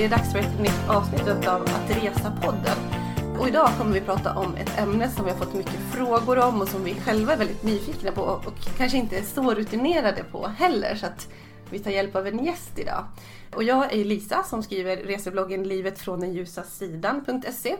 det är dags för ett nytt avsnitt av Att Resa-podden. Och idag kommer vi prata om ett ämne som vi har fått mycket frågor om och som vi själva är väldigt nyfikna på och kanske inte är så rutinerade på heller. Så att vi tar hjälp av en gäst idag. Och jag är Lisa som skriver resebloggen livet från den ljusa sidan.se.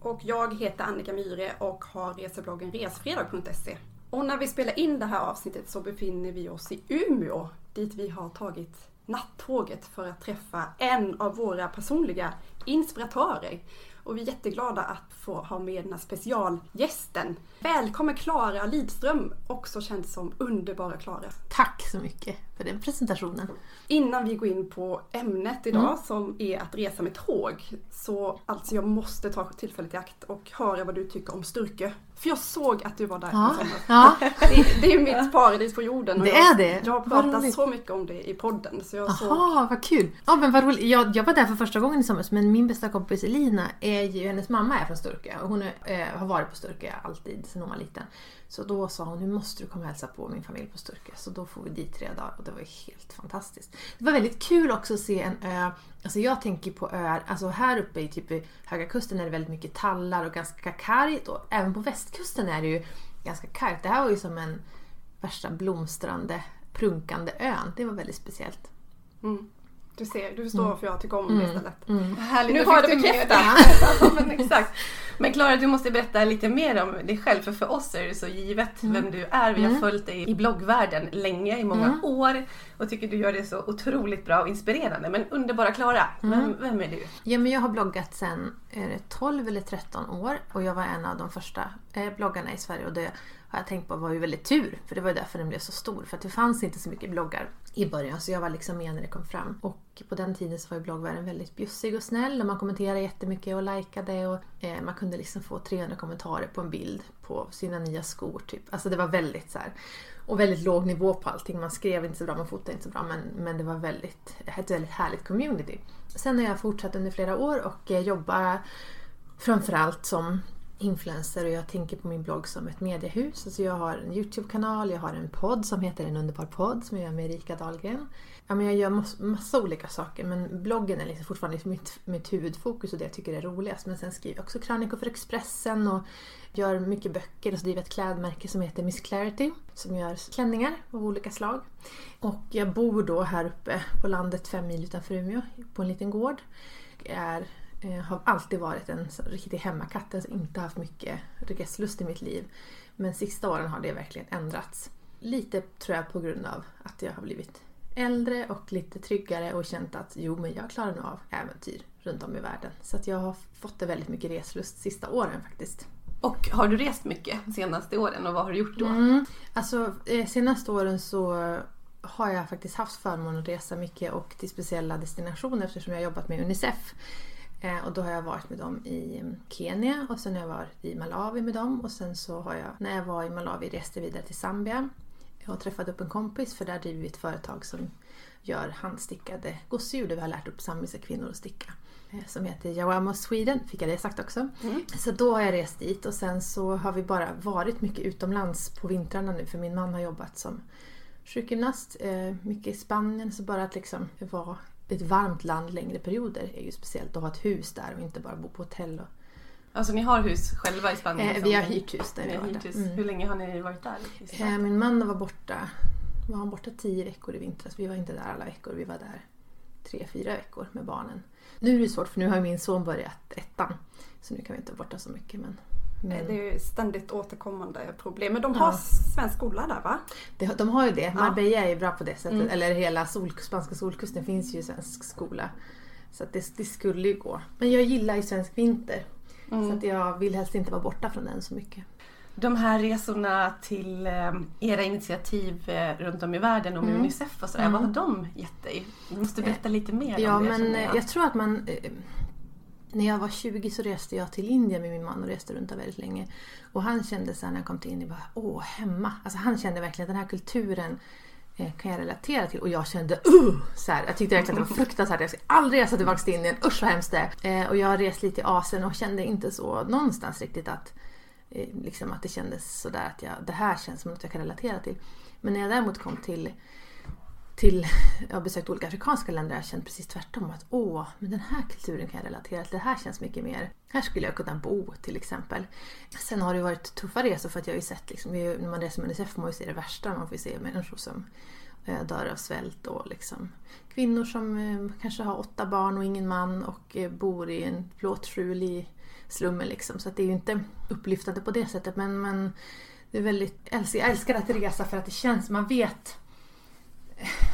Och jag heter Annika Myhre och har resebloggen resfredag.se. Och när vi spelar in det här avsnittet så befinner vi oss i Umeå dit vi har tagit nattåget för att träffa en av våra personliga inspiratörer. Och vi är jätteglada att få ha med den här specialgästen. Välkommen Klara Lidström, också känd som Underbara Klara. Tack så mycket för den presentationen. Innan vi går in på ämnet idag mm. som är att resa med tåg. Så alltså jag måste ta tillfället i akt och höra vad du tycker om Sturkö. För jag såg att du var där ja. Ja. Det, det är mitt paradis på jorden. det jag, är det? Jag har pratat så mycket om det i podden. Så jag Jaha, såg... vad kul! Ja, men vad roligt. Jag, jag var där för första gången i somras men min bästa kompis Elina, är ju, hennes mamma är från Sturkö och hon är, eh, har varit på Sturkö alltid sedan hon var liten. Så då sa hon, nu måste du komma och hälsa på min familj på Sturkö. Så då får vi dit tre dagar och det var helt fantastiskt. Det var väldigt kul också att se en ö. Alltså jag tänker på öar, alltså här uppe i typ Höga Kusten är det väldigt mycket tallar och ganska kargt. Och även på västkusten är det ju ganska kargt. Det här var ju som en värsta blomstrande, prunkande ön. Det var väldigt speciellt. Mm. Du ser, du förstår mm. varför jag tycker om mm. det stället. Mm. Härligt, nu har jag det bekräftat. ja, men exakt. Men Klara, du måste berätta lite mer om dig själv, för för oss är det så givet mm. vem du är. Vi har mm. följt dig i bloggvärlden länge, i många mm. år och tycker du gör det så otroligt bra och inspirerande. Men underbara Klara, Mm. vem, vem är du? Ja, men jag har bloggat sedan är det 12 eller 13 år och jag var en av de första eh, bloggarna i Sverige och det har jag tänkt på var ju väldigt tur för det var ju därför den blev så stor. För att det fanns inte så mycket bloggar i början så jag var liksom med när det kom fram. Och på den tiden så var ju bloggvärlden väldigt bjussig och snäll och man kommenterade jättemycket och likade och eh, man kunde liksom få 300 kommentarer på en bild på sina nya skor typ. Alltså det var väldigt så här, och väldigt låg nivå på allting. Man skrev inte så bra, man fotade inte så bra men, men det var väldigt, ett väldigt härligt community. Sen har jag fortsatt under flera år och eh, jobbar framförallt som influencer och jag tänker på min blogg som ett mediehus. Alltså jag har en Youtube-kanal, jag har en podd som heter En underbar podd som jag gör med Erika Dahlgren. Ja, men jag gör massa, massa olika saker men bloggen är liksom fortfarande liksom mitt, mitt huvudfokus och det jag tycker är roligast. Men sen skriver jag också krönikor för Expressen och gör mycket böcker och så driver ett klädmärke som heter Miss Clarity som gör klänningar av olika slag. Och jag bor då här uppe på landet fem mil utanför Umeå på en liten gård. Jag är Eh, har alltid varit en riktig hemmakatt. Alltså inte haft mycket reslust i mitt liv. Men sista åren har det verkligen ändrats. Lite tror jag på grund av att jag har blivit äldre och lite tryggare och känt att jo men jag klarar nog av äventyr runt om i världen. Så att jag har fått väldigt mycket reslust sista åren faktiskt. Och har du rest mycket senaste åren och vad har du gjort då? Mm. Alltså eh, senaste åren så har jag faktiskt haft förmånen att resa mycket och till speciella destinationer eftersom jag har jobbat med Unicef. Eh, och då har jag varit med dem i mm, Kenya och sen har jag varit i Malawi med dem och sen så har jag, när jag var i Malawi, reste vidare till Zambia och träffade upp en kompis för där driver vi ett företag som gör handstickade gosedjur där vi har lärt upp zambiska kvinnor att sticka. Eh, som heter Jawamo Sweden, fick jag det sagt också. Mm. Så då har jag rest dit och sen så har vi bara varit mycket utomlands på vintrarna nu för min man har jobbat som sjukgymnast, eh, mycket i Spanien, så bara att liksom vara ett varmt land längre perioder är ju speciellt att ha ett hus där och inte bara bo på hotell. Och... Alltså ni har hus själva i Spanien? Eh, vi har hyrt hus där vi har hus. Mm. Hur länge har ni varit där? Eh, min man var borta, var han borta tio veckor i vintras. Vi var inte där alla veckor, vi var där tre, fyra veckor med barnen. Nu är det svårt för nu har min son börjat ettan. Så nu kan vi inte vara borta så mycket. Men men... Det är ju ständigt återkommande problem. Men de har ja. svensk skola där va? De, de har ju det. Marbella är ju bra på det sättet. Mm. Eller hela sol, spanska solkusten finns ju svensk skola. Så det, det, skulle ju gå. Men jag gillar ju svensk vinter. Mm. Så att jag vill helst inte vara borta från den så mycket. De här resorna till eh, era initiativ eh, runt om i världen och med mm. Unicef och sådär, mm. vad har de gett dig? Du måste berätta lite mer ja, om det. Ja, men jag. jag tror att man när jag var 20 så reste jag till Indien med min man och reste runt där väldigt länge. Och han kände sen när jag kom till Indien, bara, åh, hemma. Alltså han kände verkligen att den här kulturen eh, kan jag relatera till. Och jag kände, uh! Så här, jag tyckte verkligen att det var fruktansvärt. Jag ska aldrig resa tillbaka till Indien, usch vad hemskt det eh, Och jag har rest lite i Asien och kände inte så någonstans riktigt att, eh, liksom att det kändes sådär att jag, det här känns som något jag kan relatera till. Men när jag däremot kom till till, jag har besökt olika afrikanska länder och jag har känt precis tvärtom. Att åh, men den här kulturen kan jag relatera till. Det här känns mycket mer, här skulle jag kunna bo till exempel. Sen har det varit tuffa resor för att jag har ju sett, liksom, när man reser med Unicef får man ju se det värsta. Man får ju se människor som eh, dör av svält och liksom kvinnor som eh, kanske har åtta barn och ingen man och eh, bor i en plåtskjul i slummen liksom. Så att det är ju inte upplyftande på det sättet men, men det är väldigt, jag älskar att resa för att det känns, man vet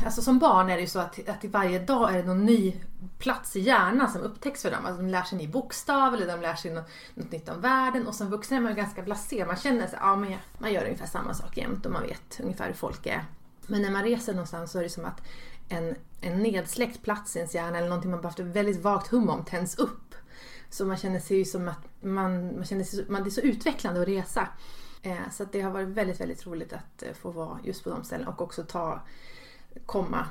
Alltså som barn är det ju så att, att varje dag är det någon ny plats i hjärnan som upptäcks för dem. Alltså de lär sig en ny bokstav eller de lär sig något, något nytt om världen och som vuxen är man ganska blasé. Man känner sig, ja men man gör ungefär samma sak jämt och man vet ungefär hur folk är. Men när man reser någonstans så är det som att en, en nedsläckt plats i ens hjärna eller någonting man bara haft ett väldigt vagt hum om tänds upp. Så man känner sig ju som att man, man känner sig, man, det är så utvecklande att resa. Eh, så det har varit väldigt, väldigt roligt att eh, få vara just på de ställena och också ta komma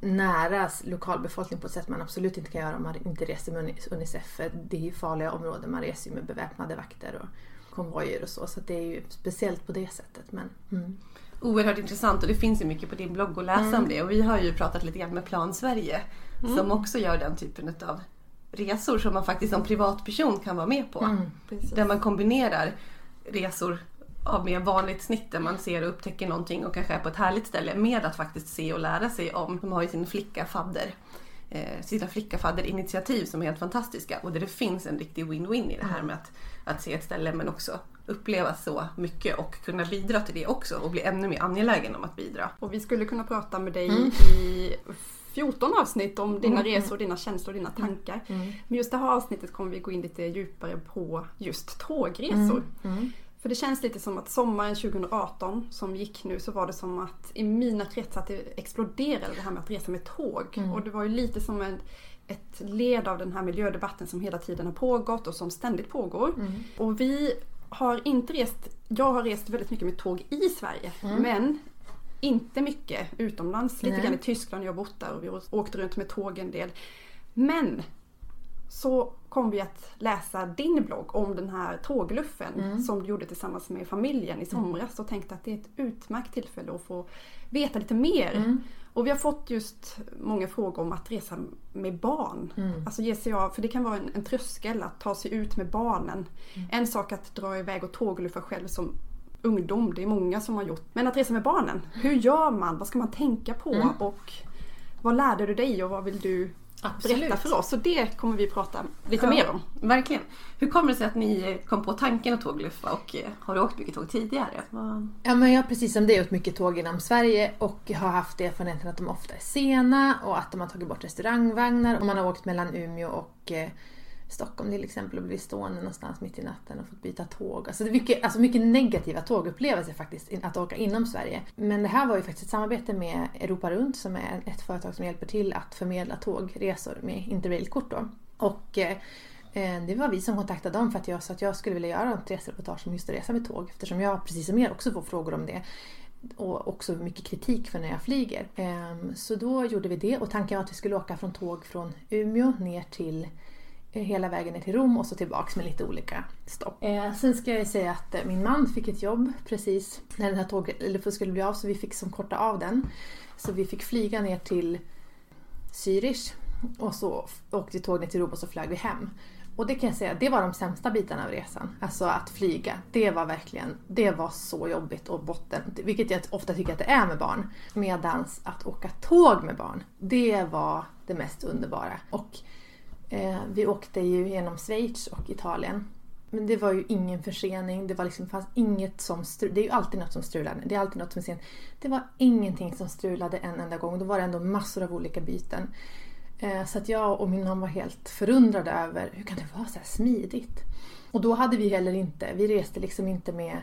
nära lokalbefolkningen på ett sätt man absolut inte kan göra om man inte reser med Unicef. Det är ju farliga områden, man reser ju med beväpnade vakter och konvojer och så. Så det är ju speciellt på det sättet. Men, mm. Oerhört intressant och det finns ju mycket på din blogg att läsa mm. om det. Och vi har ju pratat lite grann med Plan Sverige mm. som också gör den typen av resor som man faktiskt som privatperson kan vara med på. Mm, där man kombinerar resor av mer vanligt snitt där man ser och upptäcker någonting och kanske är på ett härligt ställe med att faktiskt se och lära sig om. De har ju sin flicka-fadder eh, sina flicka-fadder-initiativ som är helt fantastiska och där det finns en riktig win-win i det här mm. med att, att se ett ställe men också uppleva så mycket och kunna bidra till det också och bli ännu mer angelägen om att bidra. Och vi skulle kunna prata med dig mm. i 14 avsnitt om dina mm. resor, dina känslor, dina mm. tankar. Mm. Men just det här avsnittet kommer vi gå in lite djupare på just tågresor. För det känns lite som att sommaren 2018 som gick nu så var det som att i mina kretsar att det exploderade det här med att resa med tåg. Mm. Och det var ju lite som en, ett led av den här miljödebatten som hela tiden har pågått och som ständigt pågår. Mm. Och vi har inte rest, jag har rest väldigt mycket med tåg i Sverige mm. men inte mycket utomlands. Lite grann i Tyskland, jag har bott där och vi åkte runt med tåg en del. Men så kom vi att läsa din blogg om den här tågluffen mm. som du gjorde tillsammans med familjen i somras och tänkte att det är ett utmärkt tillfälle att få veta lite mer. Mm. Och vi har fått just många frågor om att resa med barn. Mm. Alltså ge sig av, för det kan vara en, en tröskel att ta sig ut med barnen. Mm. En sak att dra iväg och tågluffa själv som ungdom, det är många som har gjort. Men att resa med barnen, hur gör man? Vad ska man tänka på? Mm. Och vad lärde du dig och vad vill du Absolut. berätta för oss. Så det kommer vi prata lite ja, mer om. Verkligen. Hur kommer det sig att ni kom på tanken att tågluffa och eh, har du åkt mycket tåg tidigare? Ja, men jag har precis som det åkt mycket tåg inom Sverige och har haft erfarenheten att de ofta är sena och att de har tagit bort restaurangvagnar och man har åkt mellan Umeå och eh, Stockholm till exempel och blivit stående någonstans mitt i natten och fått byta tåg. Alltså det är mycket, alltså mycket negativa tågupplevelser faktiskt att åka inom Sverige. Men det här var ju faktiskt ett samarbete med Europa Runt som är ett företag som hjälper till att förmedla tågresor med Interrailkort då. Och eh, eh, det var vi som kontaktade dem för att jag sa att jag skulle vilja göra ett resereportage om just att resa med tåg eftersom jag precis som er också får frågor om det och också mycket kritik för när jag flyger. Ehm, så då gjorde vi det och tanken var att vi skulle åka från tåg från Umeå ner till hela vägen ner till Rom och så tillbaks med lite olika stopp. Eh, sen ska jag säga att eh, min man fick ett jobb precis när den här tågluffen skulle bli av så vi fick som korta av den. Så vi fick flyga ner till Zürich och så åkte tåg ner till Rom och så flög vi hem. Och det kan jag säga, det var de sämsta bitarna av resan. Alltså att flyga, det var verkligen, det var så jobbigt och botten. Vilket jag ofta tycker att det är med barn. Medans att åka tåg med barn, det var det mest underbara. Och Eh, vi åkte ju genom Schweiz och Italien. Men det var ju ingen försening, det var liksom, fanns inget som strulade. Det är ju alltid något som strular. Det är alltid något som är sen. Det var ingenting som strulade en enda gång. Då var det ändå massor av olika byten. Eh, så att jag och min man var helt förundrade över hur kan det vara så här smidigt? Och då hade vi heller inte, vi reste liksom inte med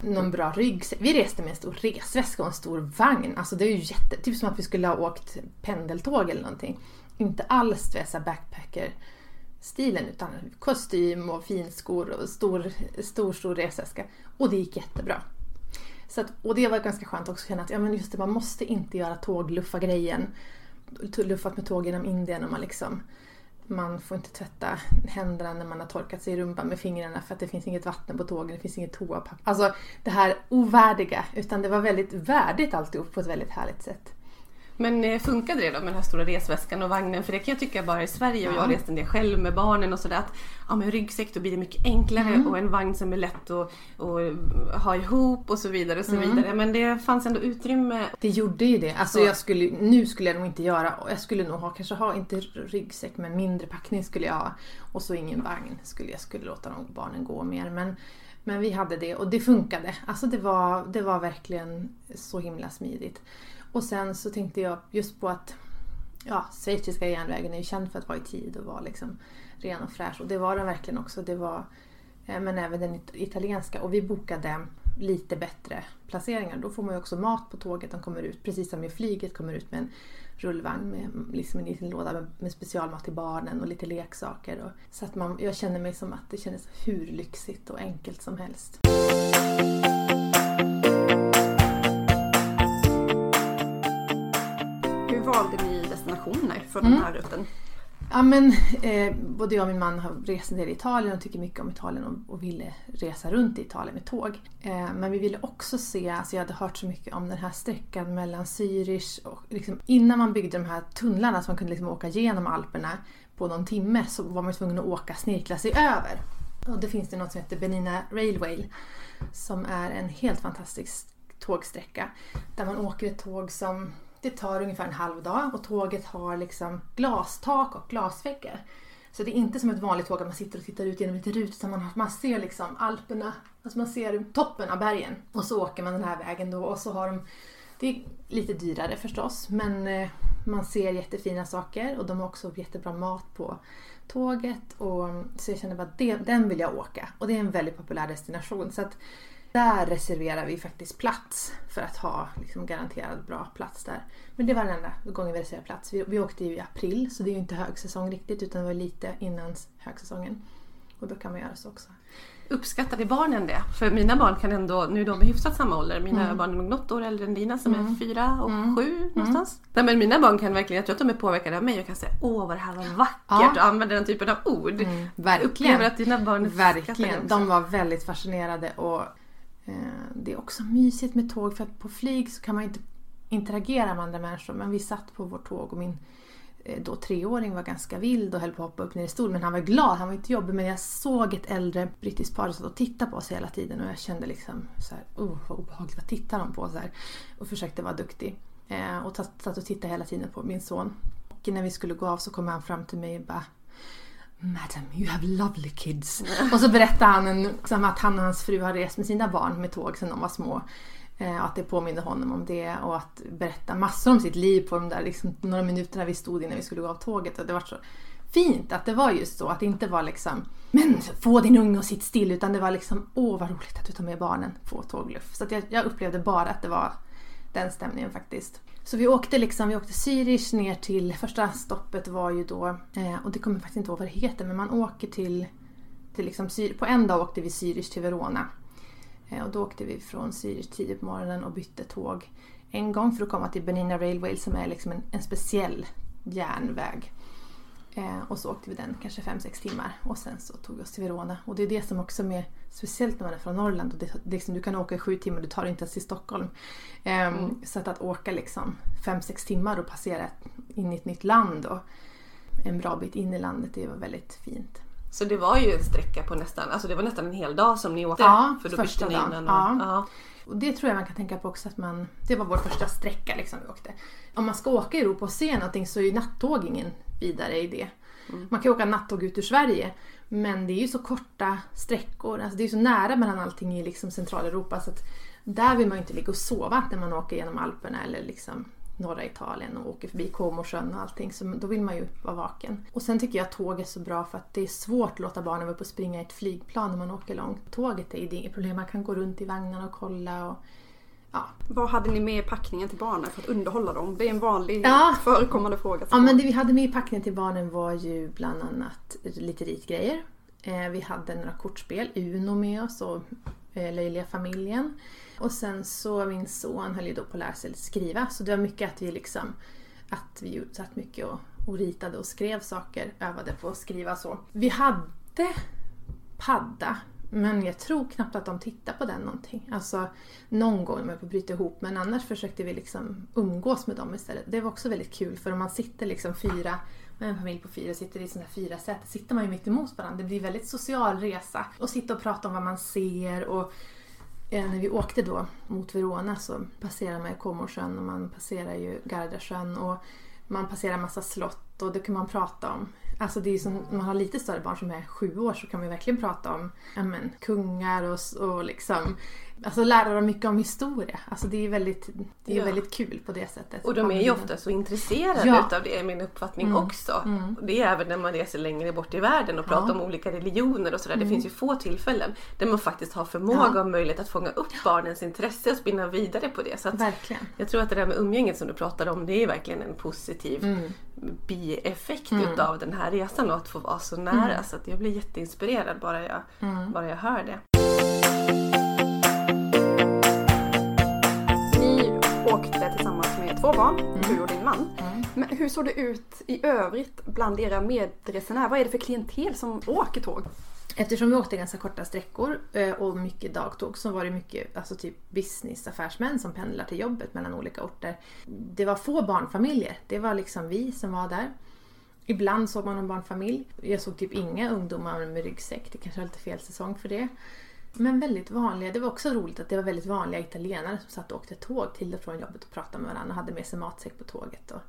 någon bra ryggsäck. Vi reste med en stor resväska och en stor vagn. Alltså det är ju jätte, typ som att vi skulle ha åkt pendeltåg eller någonting inte alls backpacker-stilen utan kostym och finskor och stor, stor, stor resväska. Och det gick jättebra. Så att, och det var ganska skönt också att känna att ja, men just det, man måste inte göra tågluffa-grejen. Luffat med tåg genom Indien och man liksom man får inte tvätta händerna när man har torkat sig i rumpan med fingrarna för att det finns inget vatten på tågen, det finns inget toapapper. Alltså det här ovärdiga, utan det var väldigt värdigt alltihop på ett väldigt härligt sätt. Men eh, funkade det då med den här stora resväskan och vagnen? För det kan jag tycka bara i Sverige och jag har rest en del själv med barnen och sådär att ja, med ryggsäck då blir det mycket enklare Mm. och en vagn som är lätt att, att ha ihop och så vidare och så Mm. vidare. Men det fanns ändå utrymme. Det gjorde ju det. Alltså Så. jag skulle, nu skulle jag nog inte göra, jag skulle nog ha, kanske ha, inte ryggsäck men mindre packning skulle jag ha. Och så ingen vagn skulle jag skulle låta de barnen gå mer. Men, men vi hade det och det funkade. Alltså det var, det var verkligen så himla smidigt. Och sen så tänkte jag just på att ja, schweiziska järnvägen är ju känd för att vara i tid och vara liksom ren och fräsch. Och det var den verkligen också. Det var, eh, men även den italienska. Och vi bokade lite bättre placeringar. Då får man ju också mat på tåget. De kommer ut, precis som i flyget, kommer ut med en rullvagn med mm, liksom en liten låda med, med specialmat till barnen och lite leksaker. Och, så att man, jag känner mig som att det kändes hur lyxigt och enkelt som helst. Valde ni destinationer för Mm. den här rutten? Ja men eh, både jag och min man har rest en del i Italien och tycker mycket om Italien och, och ville resa runt i Italien med tåg. Eh, men vi ville också se, alltså jag hade hört så mycket om den här sträckan mellan Zürich och liksom, innan man byggde de här tunnlarna så man kunde liksom åka genom Alperna på någon timme så var man tvungen att åka snirkla sig över. Och det finns det något som heter Benina Railway som är en helt fantastisk tågsträcka där man åker ett tåg som det tar ungefär en halv dag och tåget har liksom glastak och glasväggar. Så det är inte som ett vanligt tåg att man sitter och tittar ut genom lite rut utan man, har- man ser liksom Alperna, alltså man ser toppen av bergen. Och så åker man den här vägen då och så har de, det är lite dyrare förstås men eh, man ser jättefina saker och de har också jättebra mat på tåget. Och, så jag känner bara att den vill jag åka och det är en väldigt populär destination. Så att där reserverar vi faktiskt plats för att ha liksom garanterad bra plats där. Men det var den enda gången vi reserverade plats. Vi, vi åkte ju i april så det är ju inte högsäsong riktigt utan det var lite innan högsäsongen. Och då kan man göra så också. Uppskattade barnen det? För mina barn kan ändå, nu är de hyfsat samma ålder, mina Mm. barn är nog något år äldre än dina som är fyra och Mm. sju någonstans. Nej, men mina barn kan verkligen, jag tror att de är påverkade av mig och kan säga åh vad det här var vackert Ja. och använda den typen av ord. Mm, Jag upplever att dina barn Verkligen. De var väldigt fascinerade och Eh, det är också mysigt med tåg för att på flyg så kan man inte interagera med andra människor. Men vi satt på vårt tåg och min eh, då treåring var ganska vild och höll på att hoppa upp ner i stolen. Men han var glad, han var inte jobbig. Men jag såg ett äldre brittiskt par som satt och tittade på oss hela tiden och jag kände liksom så här, oh vad obehagligt, vad tittar de på? Så här, och försökte vara duktig. Eh, och satt och tittade hela tiden på min son. Och när vi skulle gå av så kom han fram till mig och bara Madam, you have lovely kids. Och så berättade han en, liksom att han och hans fru har rest med sina barn med tåg sedan de var små. Eh, att det påminner honom om det och att berätta massor om sitt liv på de där liksom, några minuterna vi stod innan vi skulle gå av tåget. Och det var så fint att det var just så. Att det inte var liksom Men få din unge och sitt still. Utan det var liksom Åh vad roligt att du tar med barnen på tågluff. Så att jag, jag upplevde bara att det var den stämningen faktiskt. Så vi åkte liksom, vi åkte Zürich ner till, första stoppet var ju då, eh, och det kommer jag faktiskt inte ihåg vad det heter, men man åker till, till liksom, på en dag åkte vi Zürich till Verona. Eh, och då åkte vi från Zürich tidigt på morgonen och bytte tåg en gång för att komma till Benina Railway som är liksom en, en speciell järnväg. Eh, och så åkte vi den kanske 5-6 timmar och sen så tog vi oss till Verona. Och det är det som också med speciellt när man är från Norrland. Och det, liksom, du kan åka i sju timmar, du tar inte ens till Stockholm. Ehm, Så att, att åka liksom 5-6 timmar och passera in i ett nytt land och en bra bit in i landet, det var väldigt fint. Så det var ju en sträcka på nästan, alltså det var nästan en hel dag som ni åkte. Ja, för då första dagen. och, Ja. Och det tror jag man kan tänka på också att man, det var vår första sträcka liksom vi åkte. Om man ska åka i Europa och se någonting så är ju nattåg ingen vidare idé. Man kan ju åka nattåg ut ur Sverige men det är ju så korta sträckor, alltså det är ju så nära mellan allting i liksom Centraleuropa så att där vill man ju inte ligga och sova när man åker genom Alperna eller liksom norra Italien och åker förbi Comosjön och allting. Så då vill man ju vara vaken. Och sen tycker jag att tåg är så bra för att det är svårt att låta barnen vara uppe och springa i ett flygplan när man åker långt. Tåget är ju det inget problem, man kan gå runt i vagnarna och kolla och ja. Vad hade ni med i packningen till barnen för att underhålla dem? Det är en vanlig Ja. förekommande fråga. Ja men det vi hade med i packningen till barnen var ju bland annat lite ritgrejer. Eh, vi hade några kortspel, Uno med oss och eh, Löjliga familjen. Och sen så min son höll ju då på att lära sig skriva så det var mycket att vi liksom att vi satt mycket och, och ritade och skrev saker, övade på att skriva så. Vi hade padda men jag tror knappt att de tittar på den någonting. Alltså någon gång när man att bryta ihop men annars försökte vi liksom umgås med dem istället. Det var också väldigt kul för om man sitter liksom fyra med en familj på fyra sitter i sådana här fyra säten sitter man ju mitt emot varandra. Det blir väldigt social resa. Och sitta och prata om vad man ser och eh, när vi åkte då mot Verona så passerar man ju Comosjön och man passerar ju Gardasjön och man passerar massa slott och det kan man prata om. Alltså det är som, man har lite större barn som är sju år så kan man verkligen prata om men, kungar och, och liksom Alltså lära dem mycket om historia. Alltså det är väldigt, det är ja. väldigt kul på det sättet. Och de är ju ofta så intresserade ja. utav det är min uppfattning mm. också. Mm. Det är även när man reser längre bort i världen och pratar ja. om olika religioner och sådär. Mm. Det finns ju få tillfällen där man faktiskt har förmåga ja. och möjlighet att fånga upp barnens intresse och spinna vidare på det. Så. Jag tror att det där med umgänget som du pratade om det är verkligen en positiv mm. Bieffekt mm. utav den här resan och att få vara så nära. Mm. Så att jag blir jätteinspirerad bara jag, mm. bara jag hör det. två barn, mm. du och din man. Mm. Men hur såg det ut i övrigt bland era medresenärer? Vad är det för klientel som åker tåg? Eftersom vi åkte ganska korta sträckor eh, och mycket dagtåg så var det mycket alltså typ businessaffärsmän som pendlar till jobbet mellan olika orter. Det var få barnfamiljer. Det var liksom vi som var där. Ibland såg man en barnfamilj. Jag såg typ inga ungdomar med ryggsäck. Det kanske var lite fel säsong för det. Men väldigt vanliga. Det var också roligt att det var väldigt vanliga italienare som satt och åkte tåg till och från jobbet och pratade med varandra och hade med sig matsäck på tåget. Och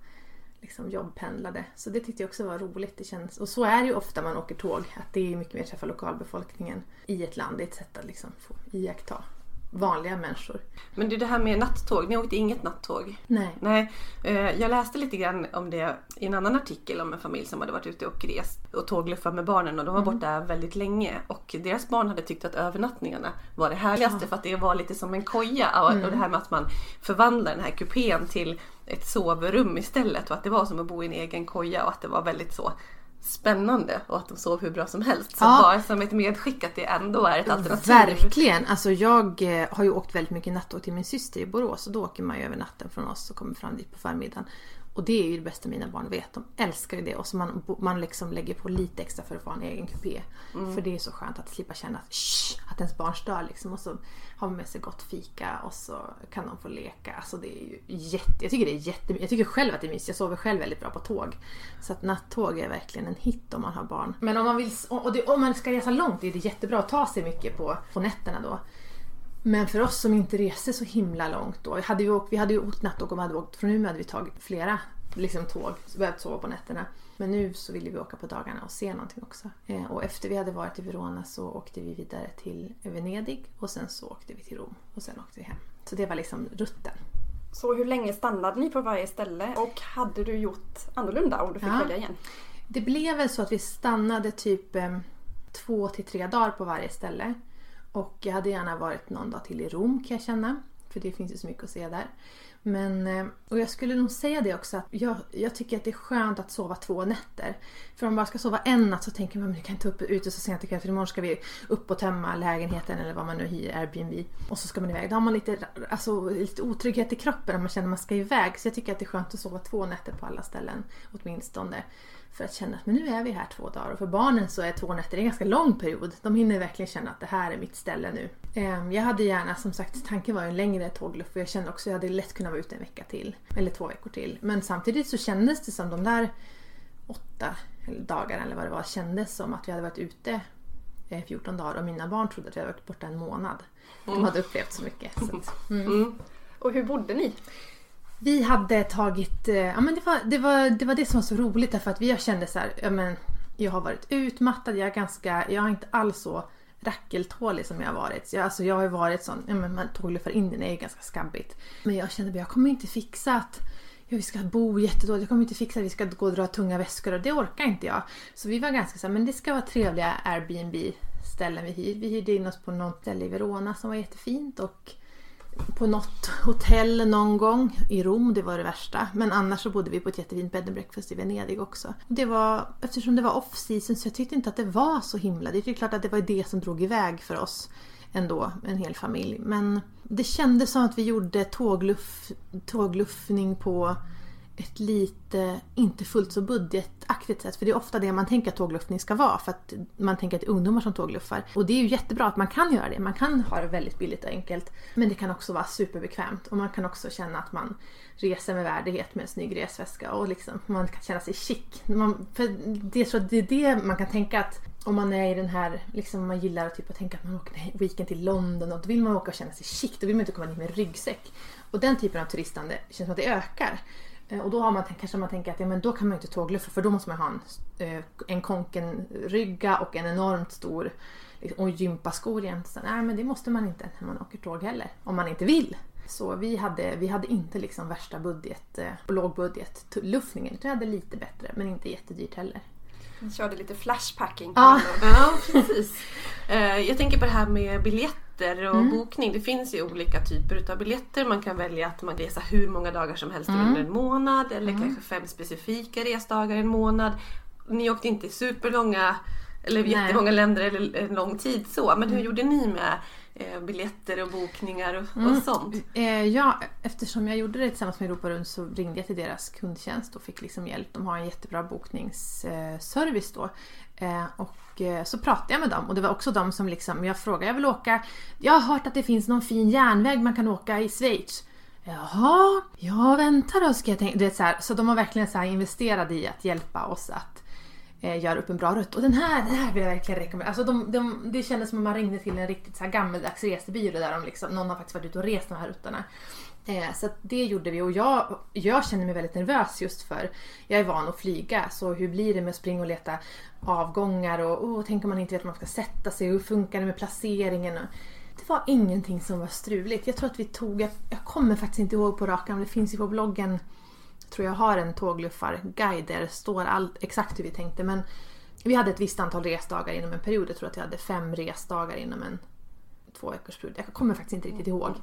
liksom jobbpendlade. Så det tyckte jag också var roligt. Det känns, och så är det ju ofta man åker tåg. Att det är mycket mer träffa lokalbefolkningen i ett land. Det är ett sätt att liksom få iaktta vanliga människor. Men du det här med nattåg, ni åkte inget nattåg? Nej. Nej. Eh, jag läste lite grann om det i en annan artikel om en familj som hade varit ute och rest och tågluffat med barnen och de var mm. borta väldigt länge och deras barn hade tyckt att övernattningarna var det härligaste ja. för att det var lite som en koja och, mm. och det här med att man förvandlar den här kupén till ett sovrum istället och att det var som att bo i en egen koja och att det var väldigt så spännande och att de sov hur bra som helst. Så ja. bara som ett medskick att det ändå är ett alternativ. Verkligen! Alltså jag eh, har ju åkt väldigt mycket nattåg till min syster i Borås och då åker man ju över natten från oss och kommer fram dit på förmiddagen. Och det är ju det bästa mina barn vet. De älskar ju det. Och så man, man liksom lägger på lite extra för att få en egen kupé. Mm. För det är så skönt att slippa känna att, shh, att ens barn stör. Liksom. Och så har man med sig gott fika och så kan de få leka. Alltså det är ju jätte, jag tycker det är jätte, Jag tycker själv att det är mysigt. Jag sover själv väldigt bra på tåg. Så att nattåg är verkligen en hit om man har barn. Men om man, vill, och det, om man ska resa långt är det jättebra att ta sig mycket på, på nätterna då. Men för oss som inte reser så himla långt då. Hade vi, åkt, vi hade ju åkt nattåg och vi hade åkt från Umeå hade vi tagit flera liksom, tåg. Så behövt sova på nätterna. Men nu så ville vi åka på dagarna och se någonting också. Eh, och efter vi hade varit i Verona så åkte vi vidare till Venedig och sen så åkte vi till Rom och sen åkte vi hem. Så det var liksom rutten. Så hur länge stannade ni på varje ställe och hade du gjort annorlunda om du fick ja. välja igen? Det blev väl så att vi stannade typ eh, två till tre dagar på varje ställe. Och jag hade gärna varit någon dag till i Rom kan jag känna. För det finns ju så mycket att se där. Men, eh, och jag skulle nog säga det också att jag, jag tycker att det är skönt att sova två nätter. För om man bara ska sova en natt så tänker man att man kan inte upp ute så sent ikväll för imorgon ska vi upp och tömma lägenheten eller vad man nu hyr, Airbnb. Och så ska man iväg. Då har man lite, alltså, lite otrygghet i kroppen om man känner att man ska iväg. Så jag tycker att det är skönt att sova två nätter på alla ställen åtminstone. För att känna att men nu är vi här två dagar. Och för barnen så är två nätter en ganska lång period. De hinner verkligen känna att det här är mitt ställe nu. Ehm, jag hade gärna, som sagt, tanken var en längre tågluff och jag kände också att jag hade lätt kunnat vara ute en vecka till. Eller två veckor till. Men samtidigt så kändes det som de där åtta dagar eller vad det var kändes som att vi hade varit ute 14 eh, dagar och mina barn trodde att vi hade varit borta en månad. De mm. hade upplevt så mycket. Så att, mm. Mm. Och hur bodde ni? Vi hade tagit, eh, ja men det var, det var, det var det som var så roligt därför att vi kände så här, ja men jag har varit utmattad, jag är ganska, jag är inte alls så rackeltålig som jag har varit. Jag, alltså jag har ju varit sån, ja men man tågluffar in den är ju ganska skabbigt. Men jag kände att jag kommer inte fixa att ja, vi ska bo jättedåligt, jag kommer inte fixa att vi ska gå och dra tunga väskor och det orkar inte jag. Så vi var ganska så här, men det ska vara trevliga Airbnb ställen vi hyr. Vi hyrde in oss på något ställe i Verona som var jättefint och på något hotell någon gång i Rom, det var det värsta. Men annars så bodde vi på ett jättefint bed and breakfast i Venedig också. Det var, eftersom det var off season så jag tyckte inte att det var så himla Det är klart att det var det som drog iväg för oss ändå, en hel familj. Men det kändes som att vi gjorde tågluff, tågluffning på ett lite, inte fullt så budgetaktigt sätt. För det är ofta det man tänker att tågluffning ska vara. För att man tänker att det är ungdomar som tågluffar. Och det är ju jättebra att man kan göra det. Man kan ha det väldigt billigt och enkelt. Men det kan också vara superbekvämt. Och man kan också känna att man reser med värdighet med en snygg resväska. Och liksom, man kan känna sig chic. Man, för det, så det är det man kan tänka att om man är i den här, liksom man gillar typ att tänka att man åker en weekend till London och då vill man åka och känna sig chic. Då vill man inte komma dit med ryggsäck. Och den typen av turistande känns som att det ökar. Eh, Och då har man, kanske man tänker att ja, men då kan man inte tågluffa för då måste man ha en, eh, en konkenrygga och en enormt stor liksom, och gympaskor. Så, Nej men det måste man inte när man åker tåg heller. Om man inte vill. Så vi hade, vi hade inte liksom värsta budget, eh, lågbudget luffningen. Vi hade lite bättre men inte jättedyrt heller. Vi körde lite flashpacking. Ja. Ja, precis. Jag tänker på det här med biljetter och bokning. Det finns ju olika typer av biljetter. Man kan välja att man reser hur många dagar som helst under en månad eller kanske fem specifika resdagar i en månad. Ni åkte inte superlånga eller Nej. jättemånga länder eller en lång tid så. Men hur gjorde ni med eh, biljetter och bokningar och, och sånt? Eh, ja, eftersom jag gjorde det tillsammans med Europa Runt så ringde jag till deras kundtjänst och fick liksom hjälp. De har en jättebra bokningsservice då. Eh, och eh, så pratade jag med dem och det var också de som liksom, jag frågade, jag vill åka, jag har hört att det finns någon fin järnväg man kan åka i Schweiz. Jaha, ja vänta då ska jag tänka. Du vet, så, här, så de har verkligen så här investerat i att hjälpa oss att eh, göra upp en bra rutt. Och den här, den här vill jag verkligen rekommendera. Alltså de, de, det kändes som att man ringde till en riktigt så här gammeldags resebyrå där de liksom, någon har faktiskt varit ute och rest de här rutterna. Eh, så att det gjorde vi och jag, jag känner mig väldigt nervös just för jag är van att flyga så hur blir det med att springa och leta avgångar och oh, tänk om man inte vet var man ska sätta sig och hur funkar det med placeringen? Och, det var ingenting som var struligt. Jag tror att vi tog, jag, jag kommer faktiskt inte ihåg på rak arm, det finns ju på bloggen tror jag har en tågluffarguide där det står all, exakt hur vi tänkte. Men vi hade ett visst antal resdagar inom en period. Jag tror att vi hade fem resdagar inom en två veckors period. Jag kommer faktiskt inte riktigt ihåg.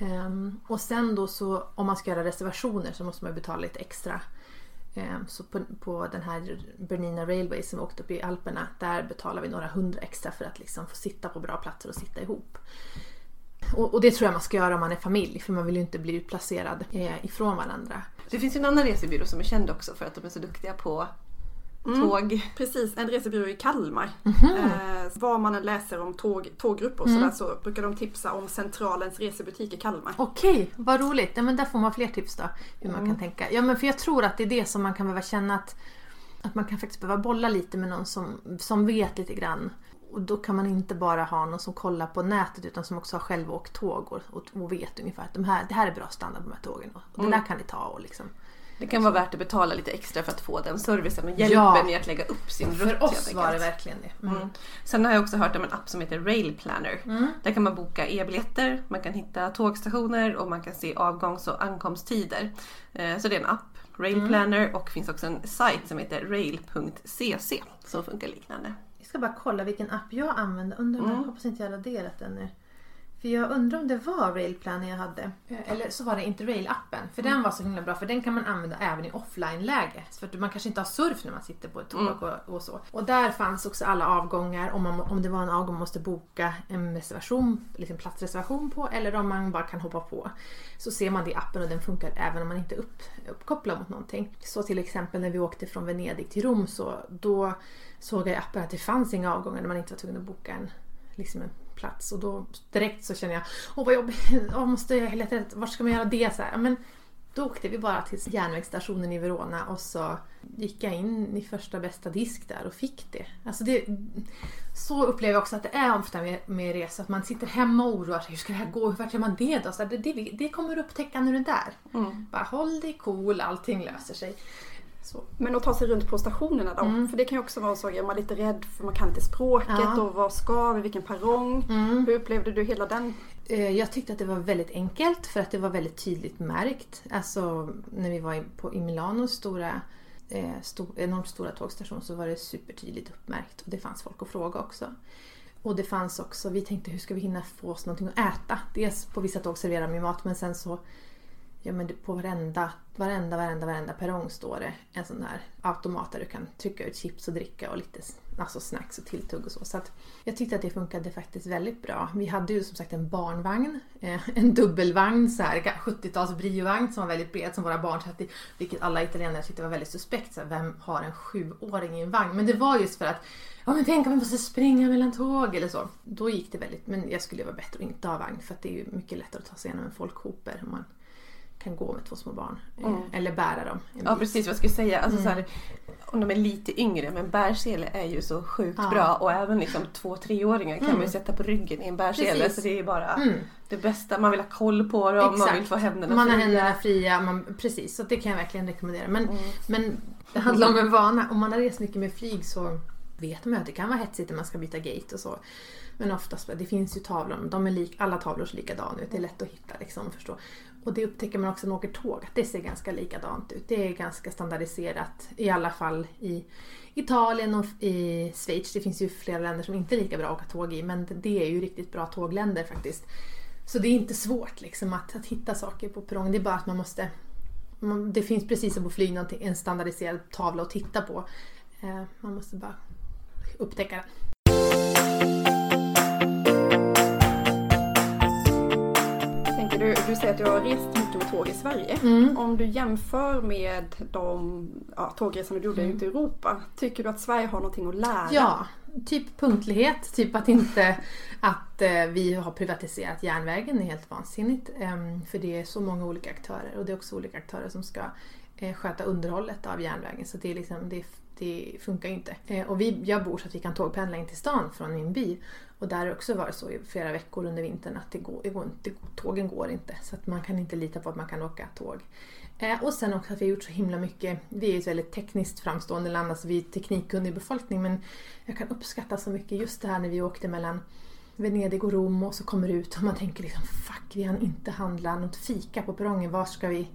Um, och sen då så om man ska göra reservationer så måste man betala lite extra. Um, så på, på den här Bernina Railway som vi åkte upp i Alperna där betalar vi några hundra extra för att liksom få sitta på bra platser och sitta ihop. Och, och det tror jag man ska göra om man är familj för man vill ju inte bli utplacerad eh, ifrån varandra. Det finns ju en annan resebyrå som är känd också för att de är så duktiga på tåg. Precis, en resebyrå i Kalmar. Mhm. Eh, vad man än läser om tåg, tåggrupper och sådär så brukar de tipsa om Centralens resebutik i Kalmar. Okej, vad roligt. Ja, men där får man fler tips då. Hur man kan tänka. Ja, men för jag tror att det är det som man kan behöva känna att, att man kan faktiskt behöva bolla lite med någon som, som vet lite grann. Och då kan man inte bara ha någon som kollar på nätet utan som också har själv åkt tåg och, och, och vet ungefär att de här, det här är bra standard på de här tågen och, och det där kan ni ta och liksom. Det kan vara värt att betala lite extra för att få den servicen och hjälpen Ja. i att lägga upp sin rutt. För oss var det verkligen det. Mm. Mm. Sen har jag också hört om en app som heter Rail Planner. Där kan man boka e-biljetter, man kan hitta tågstationer och man kan se avgångs och ankomsttider. Eh, Så det är en app, Rail Planner och finns också en sajt som heter rail.cc som funkar liknande. Jag ska bara kolla vilken app jag använder. Undrar jag hoppas inte jag har raderat den nu. För jag undrar om det var Railplan jag hade. Eller så var det Interrail-appen. För den var så himla bra för den kan man använda även i offline-läge. För man kanske inte har surf när man sitter på ett tåg och, och så. Och där fanns också alla avgångar. Om, man, om det var en avgång man måste boka en reservation, liksom platsreservation på. Eller om man bara kan hoppa på. Så ser man det i appen och den funkar även om man inte är upp, uppkopplad mot någonting. Så till exempel när vi åkte från Venedig till Rom så då såg jag i appen att det fanns inga avgångar när man inte var tvungen att boka en, liksom en plats. Och då direkt så känner jag, åh vad jobbigt, åh, måste jag leta rätt, var ska man göra det? Så här, men då åkte vi bara till järnvägsstationen i Verona och så gick jag in i första bästa disk där och fick det. Alltså det så upplever jag också att det är ofta med, med resor, att man sitter hemma och oroar sig. Hur ska det här gå? Hur vart gör man det då? Så det, det, det kommer du upptäcka när du är där. Bara håll dig cool, allting löser sig. Så. Men att ta sig runt på stationerna då? För det kan ju också vara så, är man lite rädd för man kan inte språket Ja. och var ska vi, vilken perrong? Hur upplevde du hela den? Eh, Jag tyckte att det var väldigt enkelt för att det var väldigt tydligt märkt. Alltså när vi var på, i Milanos stora, eh, stor, enormt stora tågstation så var det supertydligt uppmärkt och det fanns folk att fråga också. Och det fanns också, vi tänkte hur ska vi hinna få oss någonting att äta? Dels på vissa tåg serverar ju mat men sen så Ja men på varenda, varenda, varenda, varenda perrong står det en sån här automat där du kan trycka ut chips och dricka och lite, alltså snacks och tilltugg och så. Så att jag tyckte att det funkade faktiskt väldigt bra. Vi hade ju som sagt en barnvagn, eh, en dubbelvagn, så här 70-tals briovagn som var väldigt bred som våra barn satt i. Vilket alla italienare tyckte var väldigt suspekt. Så här, vem har en sjuåring i en vagn? Men det var just för att Ja men tänk om vi måste springa mellan tåg eller så. Då gick det väldigt, men jag skulle vara bättre att inte ha vagn för att det är ju mycket lättare att ta sig igenom en folkhoper om man kan gå med två små barn. Eh, Mm. Eller bära dem. Ja precis vad jag skulle säga. Alltså, Mm. så här, om de är lite yngre men bärsele är ju så sjukt Ja. bra och även liksom två treåringar kan Mm. man ju sätta på ryggen i en bärsele Precis. så det är ju bara Mm. det bästa. Man vill ha koll på dem, man Exakt. vill få händerna Man har fria. händerna fria, man, precis. Så det kan jag verkligen rekommendera. Men, Mm. men det handlar om en vana. Om man har rest mycket med flyg så vet man ju att det kan vara hetsigt när man ska byta gate och så. Men oftast, det finns ju tavlor, de är lik, alla tavlor ser likadana ut. Det är lätt att hitta liksom förstå. Och det upptäcker man också när man åker tåg, att det ser ganska likadant ut. Det är ganska standardiserat, i alla fall i Italien och i Schweiz. Det finns ju flera länder som inte är lika bra att åka tåg i, men det är ju riktigt bra tågländer faktiskt. Så det är inte svårt liksom att, att hitta saker på perrongen. Det är bara att man måste... Man, det finns precis som på flyg en standardiserad tavla att titta på. Eh, man måste bara upptäcka den. Du, du säger att du har rest mycket med tåg i Sverige. Mm. Om du jämför med de ja, tågresorna du gjorde Mm. ute i Europa. Tycker du att Sverige har någonting att lära? Ja, typ punktlighet. Typ att inte att eh, vi har privatiserat järnvägen är helt vansinnigt. Ehm, för det är så många olika aktörer och det är också olika aktörer som ska eh, sköta underhållet av järnvägen. Så det, är liksom, det, det funkar ju inte. Eh, och vi, jag bor så att vi kan tågpendla in till stan från min by. Och där har det också varit så i flera veckor under vintern att det går, det går inte, tågen går inte. Så att man kan inte lita på att man kan åka tåg. Eh, och sen också att vi har gjort så himla mycket. Vi är ju ett väldigt tekniskt framstående land, alltså vi är teknikkunnig befolkning. Men jag kan uppskatta så mycket just det här när vi åkte mellan Venedig och Rom och så kommer ut och man tänker liksom fuck, vi hann inte handla något fika på perrongen. Var ska vi?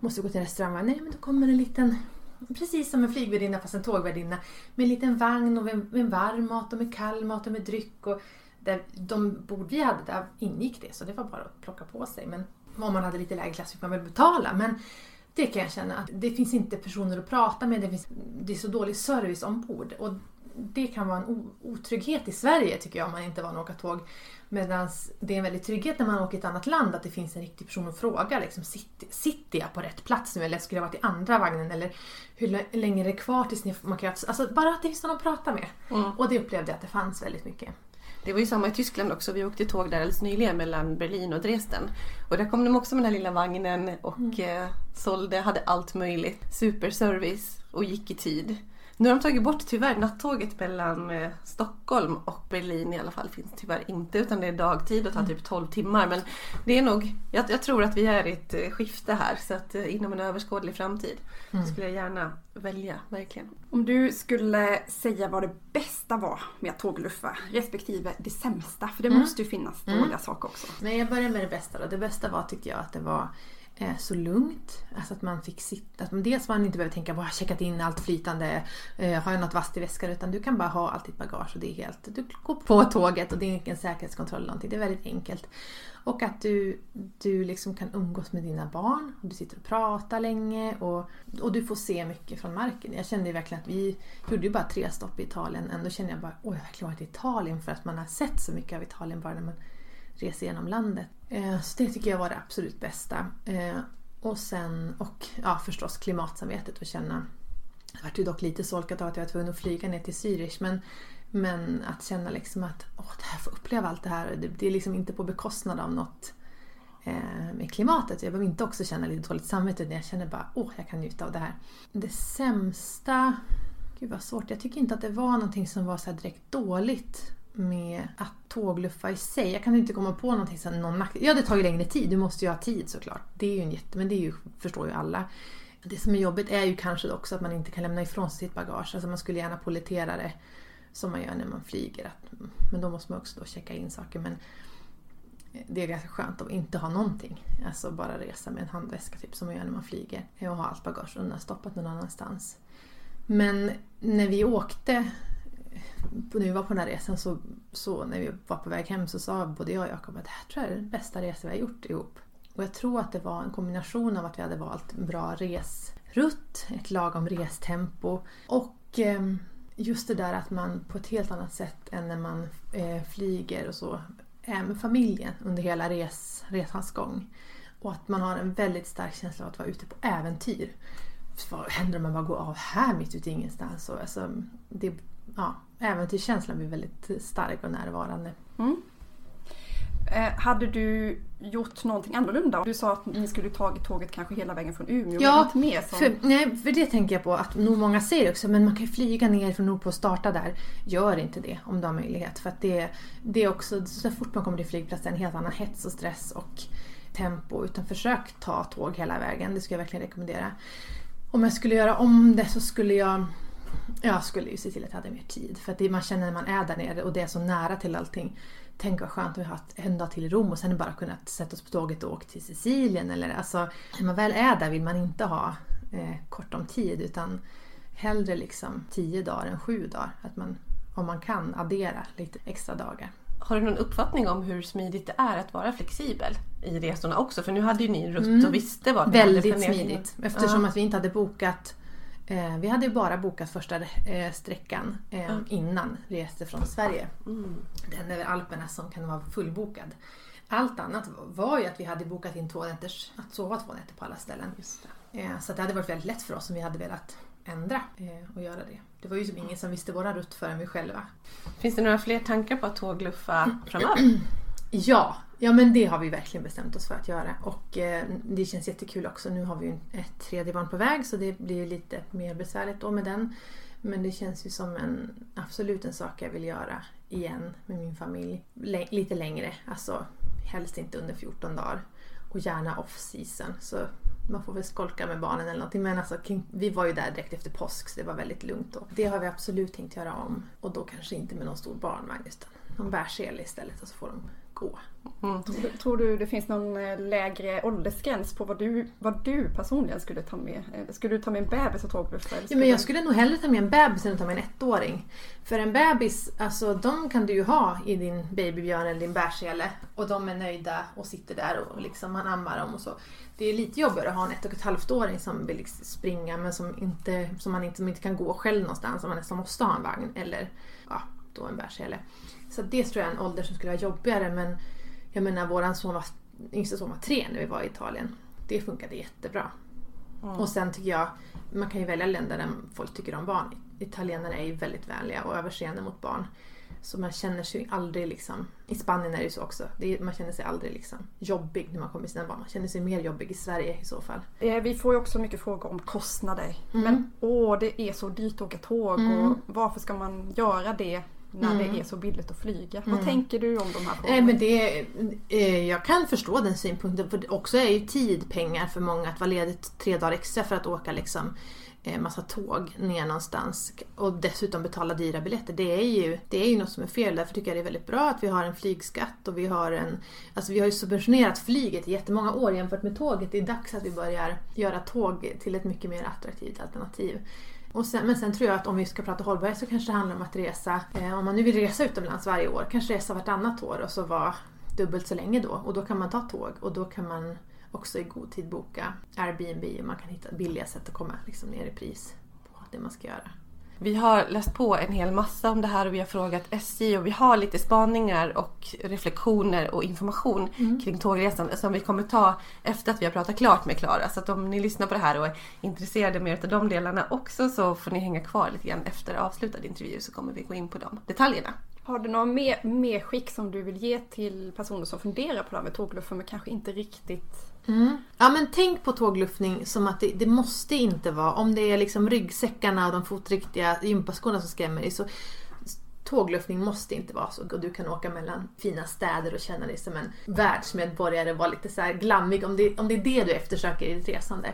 Måste vi gå till restaurangen. Nej, men då kommer en liten Precis som en flygvärdinna fast en tågvärdinna. Med en liten vagn och med, med varm mat och med kall mat och med dryck. Och där, de bord vi hade, där ingick det. Så det var bara att plocka på sig. Men om man hade lite lägre klass fick man väl betala. Men det kan jag känna att det finns inte personer att prata med. Det, finns, det är så dålig service ombord. Och det kan vara en otrygghet i Sverige tycker jag om man inte är van att åka tåg. Medan det är en väldig trygghet när man åker till ett annat land att det finns en riktig person att fråga. Liksom, sitter, jag på rätt plats nu eller skulle jag varit i andra vagnen? Eller hur lä- länge är det kvar tills ni man kan... Alltså bara att det finns någon att prata med. Mm. Och det upplevde jag att det fanns väldigt mycket. Det var ju samma i Tyskland också. Vi åkte tåg där alldeles nyligen mellan Berlin och Dresden. Och där kom de också med den här lilla vagnen och eh, sålde, hade allt möjligt. Superservice och gick i tid. Nu har de tagit bort tyvärr nattåget mellan eh, Stockholm och Berlin i alla fall. Finns tyvärr inte utan det är dagtid och tar typ 12 timmar. Men det är nog, jag, jag tror att vi är i ett eh, skifte här så att eh, inom en överskådlig framtid skulle jag gärna välja, verkligen. Om du skulle säga vad det bästa var med att tågluffa respektive det sämsta. För det Mm. måste ju finnas dåliga saker också. Men jag börjar med det bästa då. Det bästa var tycker jag att det var Eh, så lugnt. Alltså att man fick sitta. Att man, dels man inte behöver tänka på att jag checkat in allt flytande. Eh, har jag något vasst i väskan? Utan du kan bara ha allt ditt bagage och det är helt... Du går på tåget och det är ingen säkerhetskontroll eller någonting. Det är väldigt enkelt. Och att du, du liksom kan umgås med dina barn. Och du sitter och pratar länge och, och du får se mycket från marken. Jag kände verkligen att vi gjorde ju bara tre stopp i Italien. Ändå kände jag bara, åh jag har verkligen varit i Italien för att man har sett så mycket av Italien bara när man resa genom landet. Eh, så det tycker jag var det absolut bästa. Eh, och sen, och ja förstås klimatsamvetet och känna det vart ju dock lite solkat av att jag var tvungen att flyga ner till Zürich men, men att känna liksom att åh, det här får uppleva allt det här. Det, det är liksom inte på bekostnad av något eh, med klimatet. Jag behöver inte också känna lite dåligt samvete utan jag känner bara åh, jag kan njuta av det här. Det sämsta, gud vad svårt. Jag tycker inte att det var någonting som var så här direkt dåligt med att tågluffa i sig. Jag kan inte komma på någonting som någon nackdel. Ja, det tar ju längre tid. Du måste ju ha tid såklart. Det är ju en jätte... Men det är ju, förstår ju alla. Det som är jobbigt är ju kanske också att man inte kan lämna ifrån sig sitt bagage. Alltså man skulle gärna pollettera det som man gör när man flyger. Att, men då måste man också då checka in saker. Men det är ganska skönt att inte ha någonting. Alltså bara resa med en handväska typ som man gör när man flyger. Och ha allt bagage undanstoppat någon annanstans. Men när vi åkte när vi var på den här resan så, så när vi var på väg hem så sa både jag och Jakob att det här tror jag är den bästa resa vi har gjort ihop. Och jag tror att det var en kombination av att vi hade valt en bra resrutt, ett lagom restempo och ehm, just det där att man på ett helt annat sätt än när man eh, flyger och så är med familjen under hela res, resans gång. Och att man har en väldigt stark känsla av att vara ute på äventyr. Vad händer om man bara går av här mitt ute i ingenstans? Och alltså, det, ja, äventyrskänslan blir väldigt stark och närvarande. Mm. Eh, hade du gjort någonting annorlunda? Du sa att ni skulle tagit tåget kanske hela vägen från Umeå. Ja, inte mer som... för, nej, för det tänker jag på att nog många säger också, men man kan ju flyga ner från Nordpå och starta där. Gör inte det om du har möjlighet. För att det, det är också, så fort man kommer till flygplatsen, en helt annan hets och stress och tempo. Utan försök ta tåg hela vägen, det skulle jag verkligen rekommendera. Om jag skulle göra om det så skulle jag jag skulle ju se till att jag hade mer tid. För att det, man känner när man är där nere och det är så nära till allting tänk vad skönt att vi har haft en dag till i Rom och sen bara kunnat sätta oss på tåget och åka till Sicilien. Eller, alltså, när man väl är där vill man inte ha eh, kort om tid utan hellre liksom tio dagar än sju dagar. Att man, om man kan, addera lite extra dagar. Har du någon uppfattning om hur smidigt det är att vara flexibel i resorna också? För nu hade ju ni en rutt mm. och visste vad ni Väldigt hade smidigt. Eftersom ja. att vi inte hade bokat vi hade bara bokat första eh, sträckan eh, innan vi reste från Sverige. Mm. Den över Alperna som kan vara fullbokad. Allt annat var ju att vi hade bokat in två nätters, att sova två nätter på alla ställen. Det. Så det hade varit väldigt lätt för oss om vi hade velat ändra och göra det. Det var ju som ingen som visste våra rutt förrän vi själva. Finns det några fler tankar på att tågluffa framöver? Ja, ja men det har vi verkligen bestämt oss för att göra. Och eh, det känns jättekul också. Nu har vi ju ett tredje barn på väg så det blir lite mer besvärligt då med den. Men det känns ju som en absolut en sak jag vill göra igen med min familj. L lite längre, alltså helst inte under 14 dagar. Och gärna off season. Så man får väl skolka med barnen eller någonting. Men alltså, vi var ju där direkt efter påsk så det var väldigt lugnt. då. det har vi absolut tänkt göra om. Och då kanske inte med någon stor barnvagn utan någon bärsele istället och så får de gå. Mm. Tror du det finns någon eh, lägre åldersgräns på vad du, vad du personligen skulle ta med? Eh, skulle du ta med en bebis och tågluffar? Ja, men jag skulle nog hellre ta med en bebis än att ta med en ettåring. För en bebis, alltså de kan du ju ha i din babybjörn eller din bärsele och de är nöjda och sitter där och liksom man ammar dem och så. Det är lite jobbigare att ha en ett och ett halvt åring som vill liksom springa men som, inte, som man inte, som inte kan gå själv någonstans, som man nästan måste ha en vagn eller ja, då en bärsele. Så det tror jag är en ålder som skulle vara jobbigare men jag menar våran son var, yngsta son var tre när vi var i Italien. Det funkade jättebra. Mm. Och sen tycker jag, man kan ju välja länder där folk tycker om barn. Italienarna är ju väldigt vänliga och överseende mot barn. Så man känner sig aldrig liksom, i Spanien är det ju så också, är, man känner sig aldrig liksom jobbig när man kommer med sina barn. Man känner sig mer jobbig i Sverige i så fall. Vi får ju också mycket frågor om kostnader. Mm. Men åh, det är så dyrt att åka tåg mm. och varför ska man göra det när mm. det är så billigt att flyga. Mm. Vad tänker du om de här frågorna? Eh, men det, eh, jag kan förstå den synpunkten. För också är ju tid pengar för många att vara ledigt tre dagar extra för att åka liksom eh, massa tåg ner någonstans och dessutom betala dyra biljetter. Det är ju, det är ju något som är fel. Därför tycker jag det är väldigt bra att vi har en flygskatt och vi har en... Alltså vi har ju subventionerat flyget i jättemånga år jämfört med tåget. Det är dags att vi börjar göra tåg till ett mycket mer attraktivt alternativ. Och sen, men sen tror jag att om vi ska prata hållbarhet så kanske det handlar om att resa, eh, om man nu vill resa utomlands varje år, kanske resa vartannat år och så vara dubbelt så länge då. Och då kan man ta tåg och då kan man också i god tid boka Airbnb och man kan hitta billiga sätt att komma liksom ner i pris på det man ska göra. Vi har läst på en hel massa om det här och vi har frågat SJ och vi har lite spaningar och reflektioner och information mm. kring tågresan som vi kommer ta efter att vi har pratat klart med Klara. Så att om ni lyssnar på det här och är intresserade mer av de delarna också så får ni hänga kvar lite grann efter avslutad intervju så kommer vi gå in på de detaljerna. Har du några mer, skick som du vill ge till personer som funderar på det här med tågluffar men kanske inte riktigt Mm. Ja men tänk på tågluffning som att det, det, måste inte vara, om det är liksom ryggsäckarna och de fotriktiga gympaskorna som skrämmer dig så tågluffning måste inte vara så. Och du kan åka mellan fina städer och känna dig som en världsmedborgare och vara lite så glammig om det, om det är det du eftersöker i ditt resande.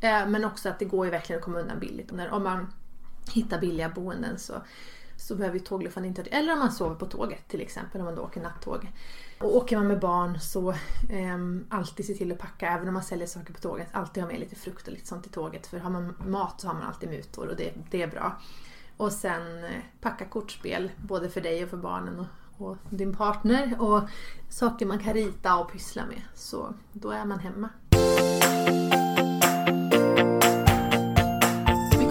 Eh, men också att det går ju verkligen att komma undan billigt. Om man hittar billiga boenden så, så behöver ju tågluffaren inte... Eller om man sover på tåget till exempel, om man då åker nattåg. Och åker man med barn så eh, alltid se till att packa, även om man säljer saker på tåget, alltid ha med lite frukt och lite sånt i tåget. För har man mat så har man alltid mutor och det, det är bra. Och sen eh, packa kortspel, både för dig och för barnen och, och din partner. Och saker man kan rita och pyssla med. Så då är man hemma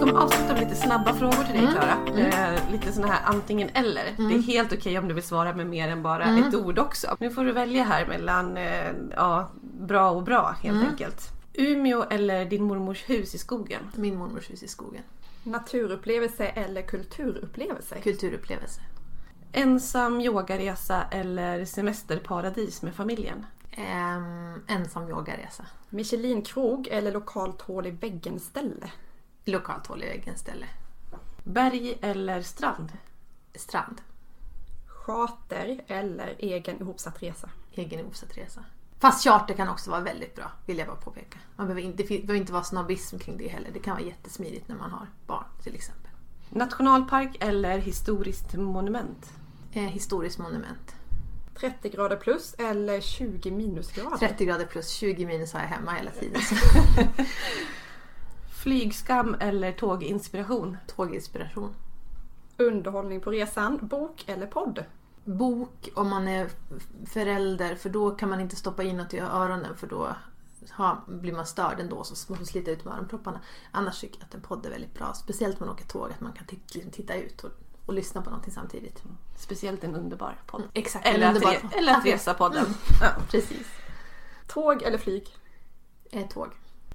kommer avsluta lite snabba frågor till dig Mm. Klara. Mm. Eh, lite sådana här antingen eller. Mm. Det är helt okej om du vill svara med mer än bara Mm. ett ord också. Nu får du välja här mellan eh, ja, bra och bra helt Mm. enkelt. Umeå eller din mormors hus i skogen? Min mormors hus i skogen. Naturupplevelse eller kulturupplevelse? Kulturupplevelse. Ensam yogaresa eller semesterparadis med familjen? Ehm, ensam yogaresa. Michelin-krog eller lokalt hål i väggen-ställe? Lokalt håll i väggen ställe. Berg eller strand? Strand. Charter eller egen ihopsatt resa? Egen ihopsatt resa. Fast charter kan också vara väldigt bra, vill jag bara påpeka. Man behöver inte, det behöver inte vara snobbism kring det heller. Det kan vara jättesmidigt när man har barn till exempel. Nationalpark eller historiskt monument? Eh, historiskt monument. 30 grader plus eller 20 minusgrader? 30 grader plus 20 minus har jag hemma hela tiden. Flygskam eller tåginspiration? tåginspiration. Underhållning på resan, bok eller podd? Bok om man är förälder för då kan man inte stoppa in något i öronen för då har, blir man störd ändå så man får slita ut med öronpropparna. Annars tycker jag att en podd är väldigt bra. Speciellt när man åker tåg att man kan titta, ut och, och lyssna på någonting samtidigt. Speciellt en underbar podd. Exakt. Eller, en att, underbar- re- eller att resa-podden. Ja. Precis. Tåg eller flyg? Eh, tåg.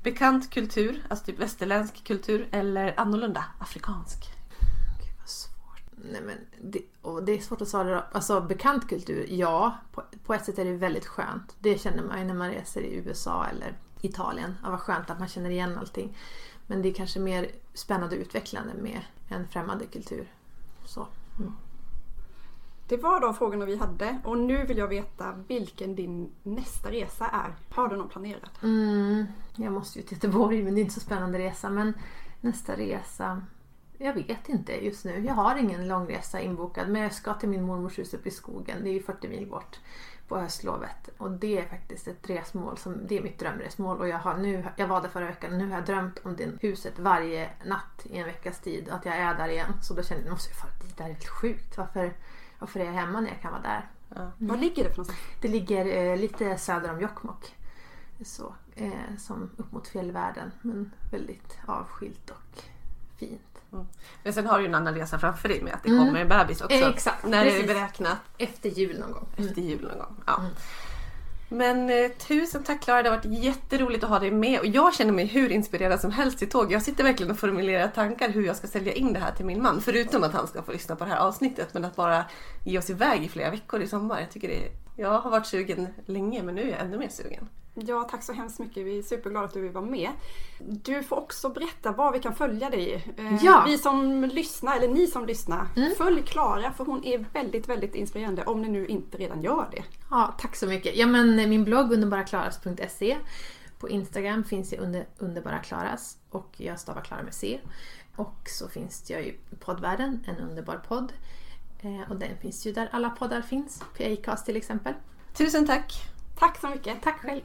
Bekant kultur, alltså typ västerländsk kultur eller annorlunda afrikansk? Gud vad svårt. Nej, men det, och det är svårt att svara. Alltså bekant kultur, ja. På, på ett sätt är det väldigt skönt. Det känner man ju när man reser i USA eller Italien. Ja, vad skönt att man känner igen allting. Men det är kanske mer spännande och utvecklande med en främmande kultur. Så. Mm. Det var de frågorna vi hade och nu vill jag veta vilken din nästa resa är. Har du någon planerad? Mm, jag måste ju till Göteborg men det är inte så spännande resa. Men nästa resa, jag vet inte just nu. Jag har ingen långresa inbokad men jag ska till min mormors hus uppe i skogen. Det är ju 40 mil bort på höstlovet. Och det är faktiskt ett resmål som, det är mitt drömresmål. Och jag, har nu, jag var där förra veckan och nu har jag drömt om det huset varje natt i en veckas tid. Att jag är där igen. Så då kände jag, att jag måste fara dit. Det här är helt sjukt. Varför, varför är jag hemma när jag kan vara där? Ja. Var ligger det för någonstans? Det ligger eh, lite söder om Jokkmokk. Så, eh, som upp mot fjällvärlden. Men väldigt avskilt och fint. Men sen har du ju en annan resa framför dig med att det Mm. kommer en bebis också. Exakt, När är det precis. beräknat? Efter jul någon gång. Efter jul någon gång. Ja. Mm. Men eh, tusen tack Klara, det har varit jätteroligt att ha dig med och jag känner mig hur inspirerad som helst till tåg. Jag sitter verkligen och formulerar tankar hur jag ska sälja in det här till min man. Förutom att han ska få lyssna på det här avsnittet men att bara ge oss iväg i flera veckor i sommar. Jag tycker det är, jag har varit sugen länge men nu är jag ännu mer sugen. Ja, tack så hemskt mycket. Vi är superglada att du vill vara med. Du får också berätta var vi kan följa dig. Eh, Ja. Vi som lyssnar, eller ni som lyssnar, Mm. följ Klara för hon är väldigt, väldigt inspirerande om ni nu inte redan gör det. Ja, tack så mycket. Ja, men eh, min blogg underbaraklaras.se På Instagram finns jag under underbara klaras och jag stavar Klara med C. Och så finns det ju i poddvärlden, en underbar podd. Eh, och den finns ju där alla poddar finns, på Acast till exempel. Tusen tack! Tack så mycket. Tack själv!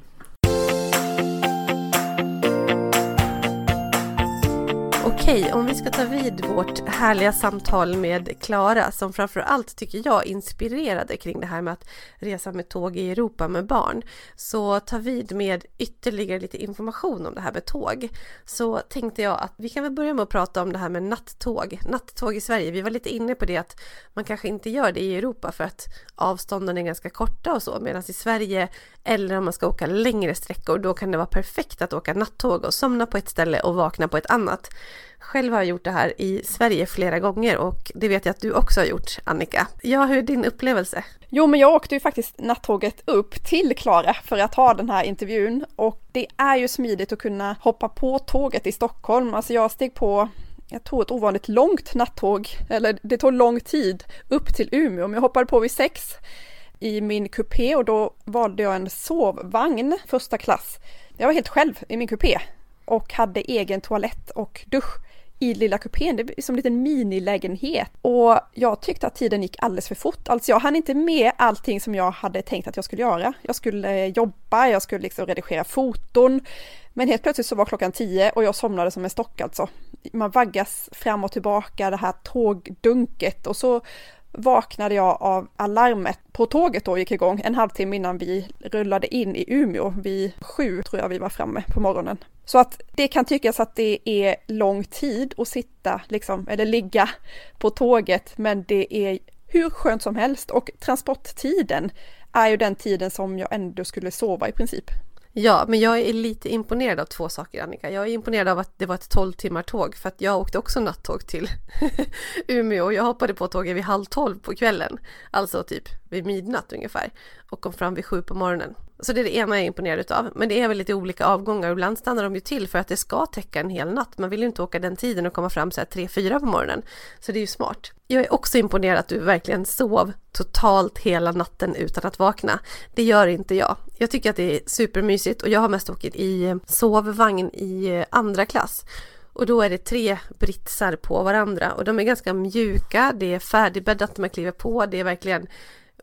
Okej, om vi ska ta vid vårt härliga samtal med Klara som framför allt tycker jag inspirerade kring det här med att resa med tåg i Europa med barn. Så ta vid med ytterligare lite information om det här med tåg. Så tänkte jag att vi kan väl börja med att prata om det här med nattåg. Nattåg i Sverige, vi var lite inne på det att man kanske inte gör det i Europa för att avstånden är ganska korta och så medan i Sverige eller om man ska åka längre sträckor då kan det vara perfekt att åka nattåg och somna på ett ställe och vakna på ett annat. Själv har jag gjort det här i Sverige flera gånger och det vet jag att du också har gjort Annika. Ja, hur är din upplevelse? Jo, men jag åkte ju faktiskt nattåget upp till Klara för att ha den här intervjun och det är ju smidigt att kunna hoppa på tåget i Stockholm. Alltså jag steg på jag tog ett ovanligt långt nattåg, eller det tog lång tid, upp till Umeå. Men jag hoppade på vid sex i min kupé och då valde jag en sovvagn första klass. Jag var helt själv i min kupé och hade egen toalett och dusch i lilla kupén. Det är som en liten minilägenhet. Och jag tyckte att tiden gick alldeles för fort. Alltså jag hann inte med allting som jag hade tänkt att jag skulle göra. Jag skulle eh, jobba, jag skulle liksom redigera foton. Men helt plötsligt så var klockan tio och jag somnade som en stock alltså. Man vaggas fram och tillbaka, det här tågdunket och så vaknade jag av alarmet på tåget då gick igång en halvtimme innan vi rullade in i Umeå. Vid sju tror jag vi var framme på morgonen. Så att det kan tyckas att det är lång tid att sitta liksom, eller ligga på tåget, men det är hur skönt som helst och transporttiden är ju den tiden som jag ändå skulle sova i princip. Ja, men jag är lite imponerad av två saker Annika. Jag är imponerad av att det var ett 12 timmar tåg för att jag åkte också nattåg till Umeå och jag hoppade på tåget vid halv tolv på kvällen. Alltså typ vid midnatt ungefär och kom fram vid sju på morgonen. Så det är det ena jag är imponerad utav. Men det är väl lite olika avgångar och ibland stannar de ju till för att det ska täcka en hel natt. Man vill ju inte åka den tiden och komma fram så här 3-4 på morgonen. Så det är ju smart. Jag är också imponerad att du verkligen sov totalt hela natten utan att vakna. Det gör inte jag. Jag tycker att det är supermysigt och jag har mest åkt i eh, sovvagn i eh, andra klass. Och då är det tre britsar på varandra och de är ganska mjuka, det är färdigbäddat när man kliver på, det är verkligen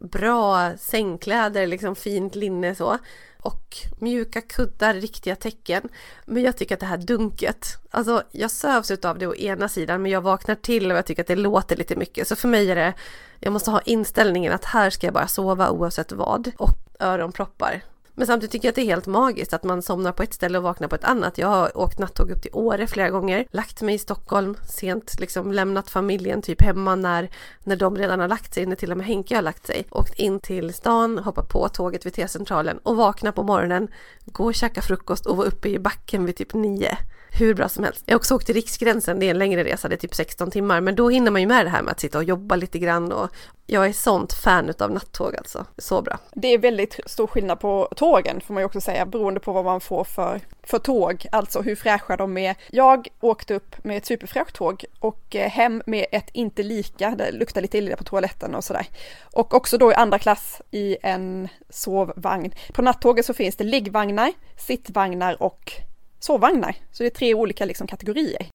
bra sängkläder, liksom fint linne så. Och mjuka kuddar, riktiga täcken. Men jag tycker att det här dunket, alltså jag sövs av det å ena sidan men jag vaknar till och jag tycker att det låter lite mycket. Så för mig är det, jag måste ha inställningen att här ska jag bara sova oavsett vad. Och öronproppar. Men samtidigt tycker jag att det är helt magiskt att man somnar på ett ställe och vaknar på ett annat. Jag har åkt nattåg upp till Åre flera gånger, lagt mig i Stockholm sent, liksom lämnat familjen typ hemma när, när de redan har lagt sig, när till och med Henke har lagt sig. Åkt in till stan, hoppat på tåget vid T-centralen och vakna på morgonen, gå och käka frukost och vara uppe i backen vid typ nio hur bra som helst. Jag har också åkt till Riksgränsen, det är en längre resa, det är typ 16 timmar, men då hinner man ju med det här med att sitta och jobba lite grann och jag är sånt fan av nattåg alltså. Så bra. Det är väldigt stor skillnad på tågen får man ju också säga, beroende på vad man får för, för tåg, alltså hur fräscha de är. Jag åkte upp med ett superfräscht tåg och eh, hem med ett inte lika, det luktar lite illa på toaletten och sådär. Och också då i andra klass i en sovvagn. På nattåget så finns det liggvagnar, sittvagnar och sovvagnar. Så det är tre olika liksom, kategorier.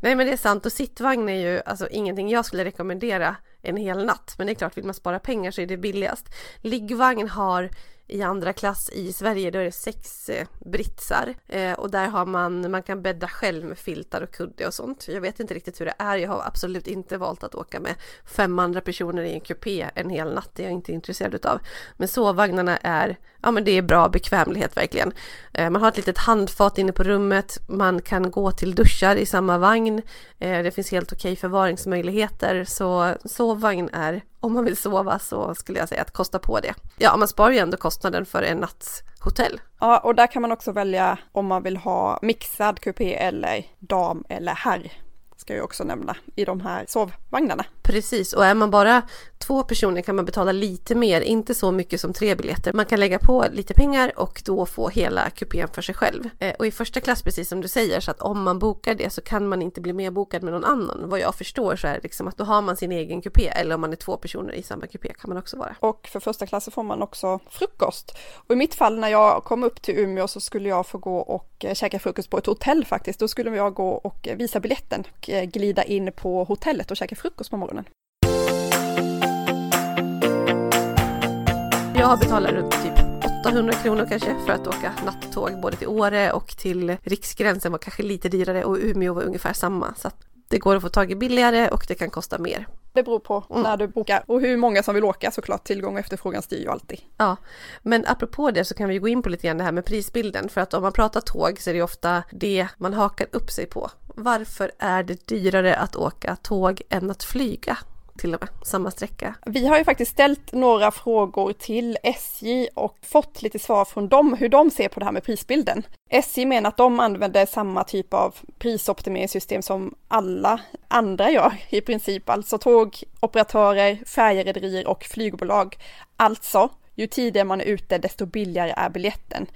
Nej men det är sant och sittvagn är ju alltså ingenting jag skulle rekommendera en hel natt. Men det är klart, vill man spara pengar så är det billigast. Liggvagn har i andra klass i Sverige då är det sex eh, britsar eh, och där har man, man kan bädda själv med filtar och kudde och sånt. Jag vet inte riktigt hur det är. Jag har absolut inte valt att åka med fem andra personer i en kupé en hel natt. Det är jag inte intresserad utav. Men sovvagnarna är, ja men det är bra bekvämlighet verkligen. Eh, man har ett litet handfat inne på rummet. Man kan gå till duschar i samma vagn. Eh, det finns helt okej förvaringsmöjligheter så sovvagn är om man vill sova så skulle jag säga att kosta på det. Ja, man sparar ju ändå kostnaden för en natts hotell. Ja, och där kan man också välja om man vill ha mixad kupé eller dam eller herr ska jag också nämna i de här sovvagnarna. Precis, och är man bara två personer kan man betala lite mer, inte så mycket som tre biljetter. Man kan lägga på lite pengar och då få hela kupén för sig själv. Eh, och i första klass, precis som du säger, så att om man bokar det så kan man inte bli medbokad med någon annan. Vad jag förstår så är det liksom att då har man sin egen kupé eller om man är två personer i samma kupé kan man också vara. Och för första klass så får man också frukost. Och i mitt fall när jag kom upp till Umeå så skulle jag få gå och eh, käka frukost på ett hotell faktiskt. Då skulle jag gå och eh, visa biljetten och eh, glida in på hotellet och käka frukost på morgonen. Jag har betalat runt typ 800 kronor kanske för att åka nattåg både till Åre och till Riksgränsen var kanske lite dyrare och Umeå var ungefär samma. Så det går att få tag i billigare och det kan kosta mer. Det beror på mm. när du bokar och hur många som vill åka såklart. Tillgång och efterfrågan styr ju alltid. Ja, men apropå det så kan vi gå in på lite grann det här med prisbilden. För att om man pratar tåg så är det ofta det man hakar upp sig på. Varför är det dyrare att åka tåg än att flyga? Till och med, samma sträcka. Vi har ju faktiskt ställt några frågor till SJ och fått lite svar från dem hur de ser på det här med prisbilden. SJ menar att de använder samma typ av prisoptimeringssystem som alla andra gör i princip, alltså tågoperatörer, färjerederier och flygbolag. Alltså, ju tidigare man är ute desto billigare är biljetten.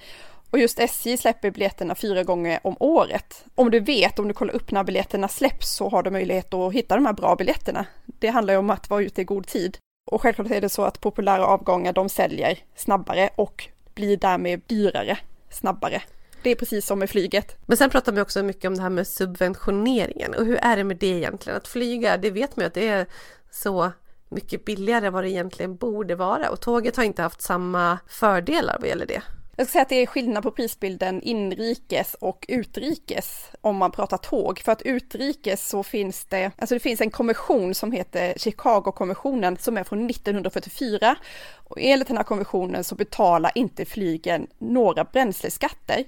Och just SJ släpper biljetterna fyra gånger om året. Om du vet, om du kollar upp när biljetterna släpps så har du möjlighet att hitta de här bra biljetterna. Det handlar ju om att vara ute i god tid. Och självklart är det så att populära avgångar de säljer snabbare och blir därmed dyrare snabbare. Det är precis som med flyget. Men sen pratar vi också mycket om det här med subventioneringen och hur är det med det egentligen? Att flyga, det vet man ju att det är så mycket billigare än vad det egentligen borde vara och tåget har inte haft samma fördelar vad gäller det. Jag ska säga att det är skillnad på prisbilden inrikes och utrikes om man pratar tåg. För att utrikes så finns det, alltså det finns en konvention som heter Chicago-konventionen som är från 1944. Och enligt den här konventionen så betalar inte flygen några bränsleskatter.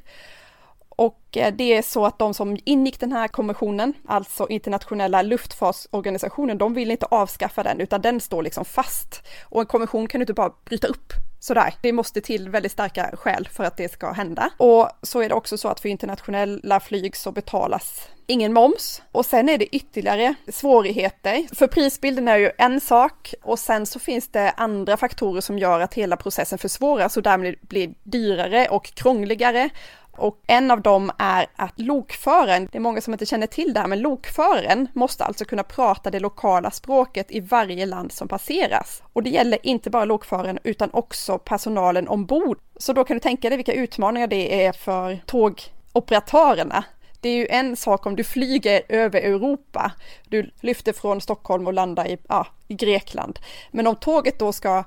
Och eh, det är så att de som ingick den här konventionen, alltså internationella luftfartsorganisationen, de vill inte avskaffa den utan den står liksom fast. Och en konvention kan du inte bara bryta upp sådär. Det måste till väldigt starka skäl för att det ska hända. Och så är det också så att för internationella flyg så betalas ingen moms. Och sen är det ytterligare svårigheter. För prisbilden är ju en sak och sen så finns det andra faktorer som gör att hela processen försvåras och därmed blir dyrare och krångligare och en av dem är att lokföraren, det är många som inte känner till det här, men lokföraren måste alltså kunna prata det lokala språket i varje land som passeras. Och det gäller inte bara lokföraren utan också personalen ombord. Så då kan du tänka dig vilka utmaningar det är för tågoperatörerna. Det är ju en sak om du flyger över Europa, du lyfter från Stockholm och landar i, ja, i Grekland. Men om tåget då ska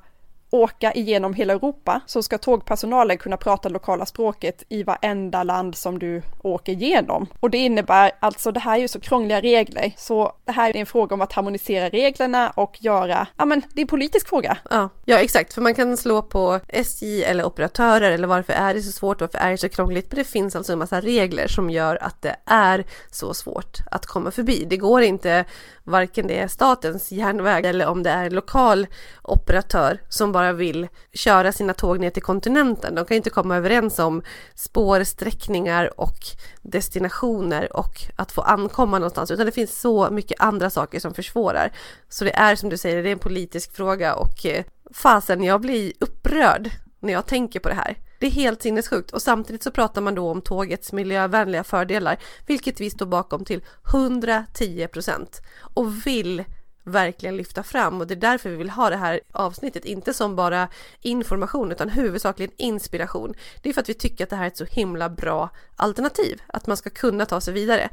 åka igenom hela Europa så ska tågpersonalen kunna prata lokala språket i varenda land som du åker igenom. Och det innebär alltså, det här är ju så krångliga regler, så det här är en fråga om att harmonisera reglerna och göra, ja men det är en politisk fråga. Ja, ja exakt, för man kan slå på SJ eller operatörer eller varför är det så svårt, varför är det så krångligt? Men det finns alltså en massa regler som gör att det är så svårt att komma förbi. Det går inte, varken det är statens järnväg eller om det är lokal operatör som bara vill köra sina tåg ner till kontinenten. De kan inte komma överens om spårsträckningar och destinationer och att få ankomma någonstans utan det finns så mycket andra saker som försvårar. Så det är som du säger, det är en politisk fråga och eh, fasen jag blir upprörd när jag tänker på det här. Det är helt sinnessjukt och samtidigt så pratar man då om tågets miljövänliga fördelar, vilket vi står bakom till 110 procent och vill verkligen lyfta fram och det är därför vi vill ha det här avsnittet, inte som bara information utan huvudsakligen inspiration. Det är för att vi tycker att det här är ett så himla bra alternativ, att man ska kunna ta sig vidare.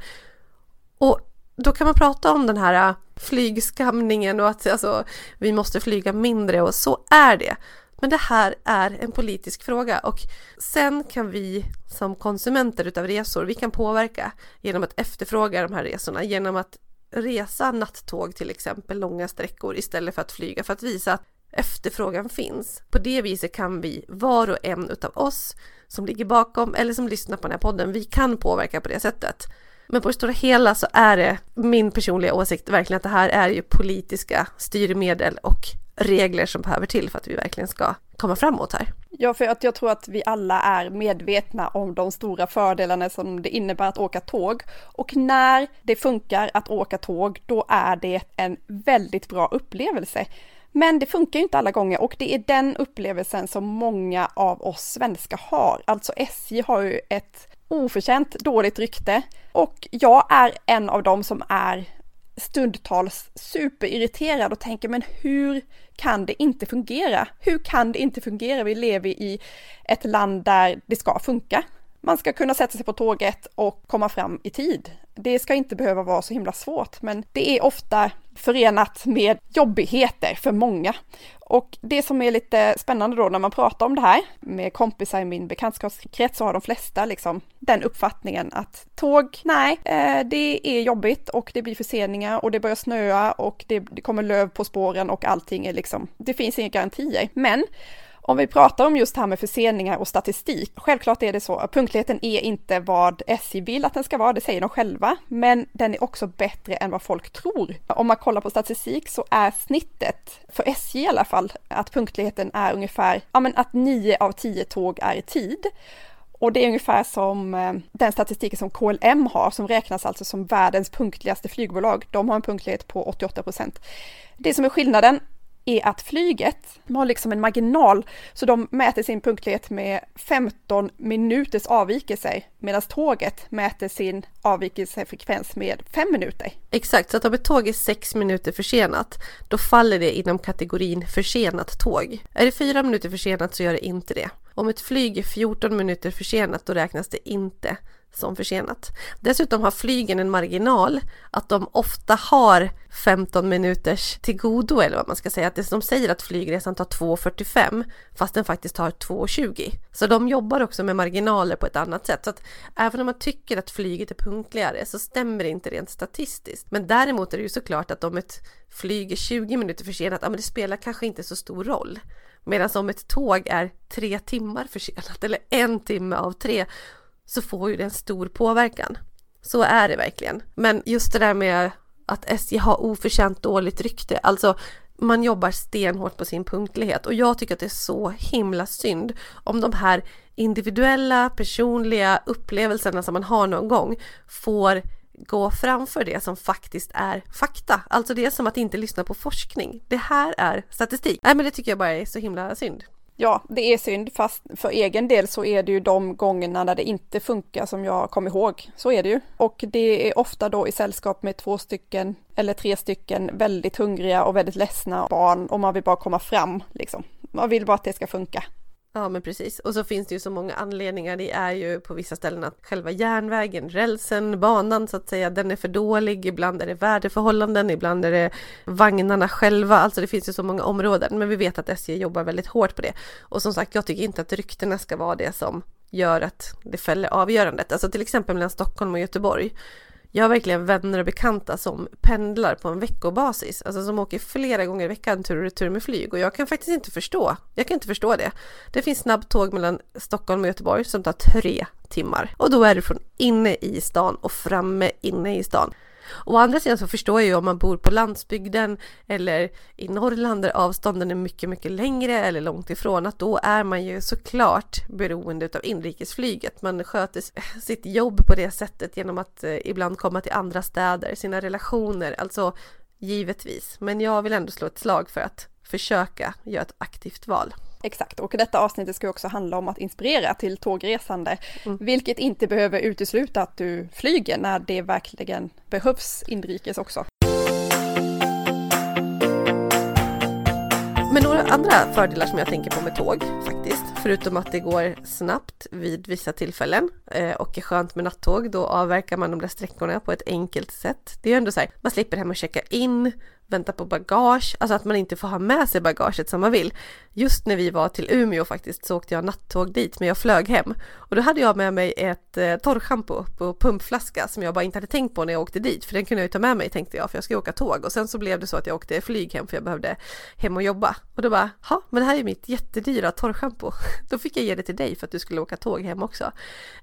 Och då kan man prata om den här äh, flygskamningen och att alltså, vi måste flyga mindre och så är det. Men det här är en politisk fråga och sen kan vi som konsumenter utav resor, vi kan påverka genom att efterfråga de här resorna, genom att resa nattåg till exempel långa sträckor istället för att flyga för att visa att efterfrågan finns. På det viset kan vi, var och en utav oss som ligger bakom eller som lyssnar på den här podden, vi kan påverka på det sättet. Men på det stora hela så är det min personliga åsikt verkligen att det här är ju politiska styrmedel och regler som behöver till för att vi verkligen ska komma framåt här. Ja, för att jag tror att vi alla är medvetna om de stora fördelarna som det innebär att åka tåg. Och när det funkar att åka tåg, då är det en väldigt bra upplevelse. Men det funkar ju inte alla gånger och det är den upplevelsen som många av oss svenskar har. Alltså SJ har ju ett oförtjänt dåligt rykte och jag är en av dem som är stundtals superirriterad och tänker men hur kan det inte fungera? Hur kan det inte fungera? Vi lever i ett land där det ska funka. Man ska kunna sätta sig på tåget och komma fram i tid. Det ska inte behöva vara så himla svårt, men det är ofta förenat med jobbigheter för många. Och det som är lite spännande då när man pratar om det här med kompisar i min bekantskapskrets så har de flesta liksom den uppfattningen att tåg, nej, eh, det är jobbigt och det blir förseningar och det börjar snöa och det kommer löv på spåren och allting är liksom, det finns inga garantier. Men om vi pratar om just det här med förseningar och statistik, självklart är det så att punktligheten är inte vad SJ vill att den ska vara, det säger de själva, men den är också bättre än vad folk tror. Om man kollar på statistik så är snittet, för SJ i alla fall, att punktligheten är ungefär, ja men att nio av tio tåg är i tid. Och det är ungefär som eh, den statistiken som KLM har, som räknas alltså som världens punktligaste flygbolag. De har en punktlighet på 88 procent. Det som är skillnaden är att flyget har liksom en marginal, så de mäter sin punktlighet med 15 minuters avvikelse, medan tåget mäter sin avvikelsefrekvens med 5 minuter. Exakt, så att om ett tåg är 6 minuter försenat, då faller det inom kategorin försenat tåg. Är det 4 minuter försenat så gör det inte det. Om ett flyg är 14 minuter försenat då räknas det inte som försenat. Dessutom har flygen en marginal att de ofta har 15 minuters till godo eller vad man ska säga. Att de säger att flygresan tar 2.45 fast den faktiskt tar 2.20. Så de jobbar också med marginaler på ett annat sätt. Så att även om man tycker att flyget är punktligare så stämmer det inte rent statistiskt. Men däremot är det ju såklart att om ett flyg är 20 minuter försenat, ja men det spelar kanske inte så stor roll. Medan om ett tåg är tre timmar försenat eller en timme av tre så får ju det en stor påverkan. Så är det verkligen. Men just det där med att SJ har oförtjänt dåligt rykte, alltså man jobbar stenhårt på sin punktlighet och jag tycker att det är så himla synd om de här individuella personliga upplevelserna som man har någon gång får gå framför det som faktiskt är fakta. Alltså det är som att inte lyssna på forskning. Det här är statistik. Nej men det tycker jag bara är så himla synd. Ja, det är synd, fast för egen del så är det ju de gångerna när det inte funkar som jag kommer ihåg. Så är det ju. Och det är ofta då i sällskap med två stycken eller tre stycken väldigt hungriga och väldigt ledsna barn och man vill bara komma fram liksom. Man vill bara att det ska funka. Ja men precis. Och så finns det ju så många anledningar. Det är ju på vissa ställen att själva järnvägen, rälsen, banan så att säga, den är för dålig. Ibland är det väderförhållanden, ibland är det vagnarna själva. Alltså det finns ju så många områden. Men vi vet att SJ jobbar väldigt hårt på det. Och som sagt, jag tycker inte att ryktena ska vara det som gör att det fäller avgörandet. Alltså till exempel mellan Stockholm och Göteborg jag har verkligen vänner och bekanta som pendlar på en veckobasis, alltså som åker flera gånger i veckan tur och retur med flyg och jag kan faktiskt inte förstå. Jag kan inte förstå det. Det finns snabbtåg mellan Stockholm och Göteborg som tar tre timmar och då är du från inne i stan och framme inne i stan. Å andra sidan så förstår jag ju om man bor på landsbygden eller i Norrland där avstånden är mycket, mycket längre eller långt ifrån att då är man ju såklart beroende av inrikesflyget. Man sköter sitt jobb på det sättet genom att eh, ibland komma till andra städer, sina relationer, alltså givetvis. Men jag vill ändå slå ett slag för att försöka göra ett aktivt val. Exakt, och detta avsnittet ska också handla om att inspirera till tågresande, mm. vilket inte behöver utesluta att du flyger när det verkligen behövs inrikes också. Men några andra fördelar som jag tänker på med tåg faktiskt, förutom att det går snabbt vid vissa tillfällen eh, och är skönt med nattåg, då avverkar man de där sträckorna på ett enkelt sätt. Det är ju ändå så här, man slipper hem och checka in, vänta på bagage, alltså att man inte får ha med sig bagaget som man vill. Just när vi var till Umeå faktiskt så åkte jag nattåg dit men jag flög hem och då hade jag med mig ett eh, torrschampo på pumpflaska som jag bara inte hade tänkt på när jag åkte dit för den kunde jag ju ta med mig tänkte jag för jag ska åka tåg och sen så blev det så att jag åkte flyg hem för jag behövde hem och jobba och då bara, ja men det här är mitt jättedyra torrschampo. Då fick jag ge det till dig för att du skulle åka tåg hem också.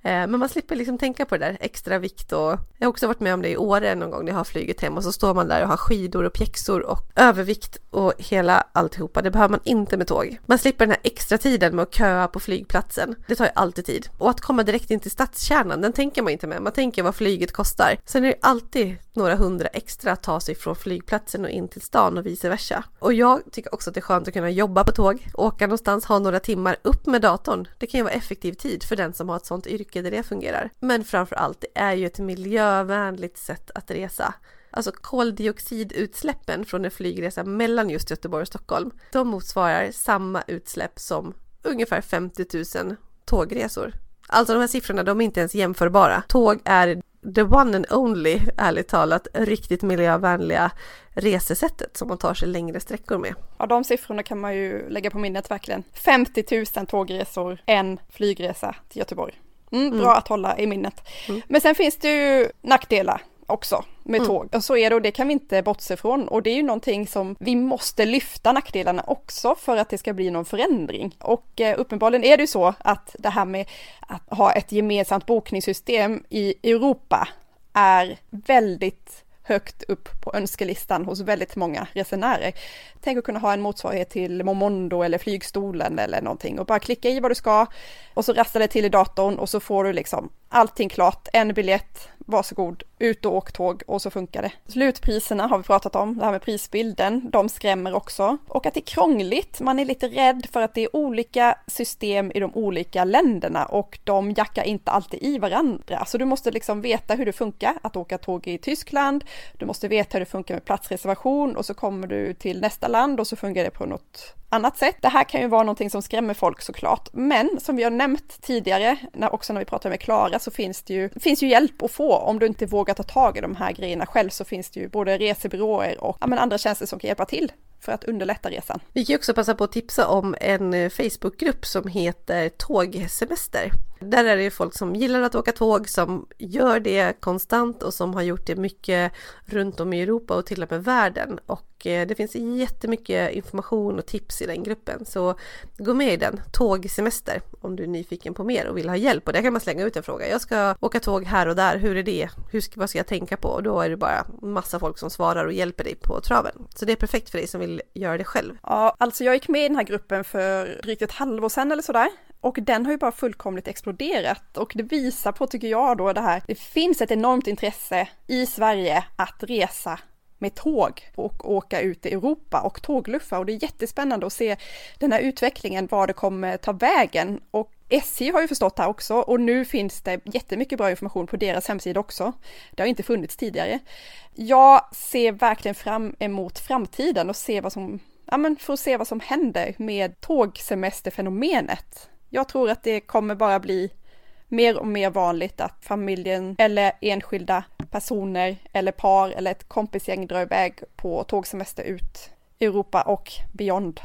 Eh, men man slipper liksom tänka på det där extra vikt och jag har också varit med om det i Åre någon gång när jag har flugit hem och så står man där och har skidor och pjäxor och övervikt och hela alltihopa. Det behöver man inte med tåg. Man slipper den här extra tiden med att köa på flygplatsen. Det tar ju alltid tid. Och att komma direkt in till stadskärnan, den tänker man inte med. Man tänker vad flyget kostar. Sen är det alltid några hundra extra att ta sig från flygplatsen och in till stan och vice versa. Och jag tycker också att det är skönt att kunna jobba på tåg, åka någonstans, ha några timmar upp med datorn. Det kan ju vara effektiv tid för den som har ett sånt yrke där det fungerar. Men framför allt, det är ju ett miljövänligt sätt att resa. Alltså koldioxidutsläppen från en flygresa mellan just Göteborg och Stockholm, de motsvarar samma utsläpp som ungefär 50 000 tågresor. Alltså de här siffrorna, de är inte ens jämförbara. Tåg är the one and only, ärligt talat, riktigt miljövänliga resesättet som man tar sig längre sträckor med. Ja, de siffrorna kan man ju lägga på minnet verkligen. 50 000 tågresor, en flygresa till Göteborg. Mm, bra mm. att hålla i minnet. Mm. Men sen finns det ju nackdelar också med mm. tåg. Och så är det och det kan vi inte bortse från. Och det är ju någonting som vi måste lyfta nackdelarna också för att det ska bli någon förändring. Och eh, uppenbarligen är det ju så att det här med att ha ett gemensamt bokningssystem i Europa är väldigt högt upp på önskelistan hos väldigt många resenärer. Tänk att kunna ha en motsvarighet till Momondo eller flygstolen eller någonting och bara klicka i vad du ska och så rastar det till i datorn och så får du liksom allting klart, en biljett, varsågod, ut och åk tåg och så funkar det. Slutpriserna har vi pratat om, det här med prisbilden, de skrämmer också. Och att det är krångligt, man är lite rädd för att det är olika system i de olika länderna och de jackar inte alltid i varandra. Så du måste liksom veta hur det funkar att åka tåg i Tyskland du måste veta hur det funkar med platsreservation och så kommer du till nästa land och så fungerar det på något annat sätt. Det här kan ju vara någonting som skrämmer folk såklart, men som vi har nämnt tidigare, när, också när vi pratade med Klara, så finns det ju, finns ju hjälp att få. Om du inte vågar ta tag i de här grejerna själv så finns det ju både resebyråer och ja, men andra tjänster som kan hjälpa till för att underlätta resan. Vi kan också passa på att tipsa om en eh, Facebookgrupp som heter Tågsemester. Där är det ju folk som gillar att åka tåg, som gör det konstant och som har gjort det mycket runt om i Europa och till och med världen. Och eh, det finns jättemycket information och tips i den gruppen. Så gå med i den, Tågsemester, om du är nyfiken på mer och vill ha hjälp. Och där kan man slänga ut en fråga. Jag ska åka tåg här och där, hur är det? Hur ska, vad ska jag tänka på? Och då är det bara massa folk som svarar och hjälper dig på traven. Så det är perfekt för dig som vill göra det själv. Ja, alltså jag gick med i den här gruppen för drygt ett halvår sedan eller sådär. Och den har ju bara fullkomligt exploderat och det visar på, tycker jag då, det här, det finns ett enormt intresse i Sverige att resa med tåg och åka ut i Europa och tågluffa och det är jättespännande att se den här utvecklingen, var det kommer ta vägen och SJ har ju förstått det här också och nu finns det jättemycket bra information på deras hemsida också. Det har inte funnits tidigare. Jag ser verkligen fram emot framtiden och se vad som, ja men för att se vad som händer med tågsemesterfenomenet. Jag tror att det kommer bara bli mer och mer vanligt att familjen eller enskilda personer eller par eller ett kompisgäng drar iväg på tågsemester ut i Europa och beyond.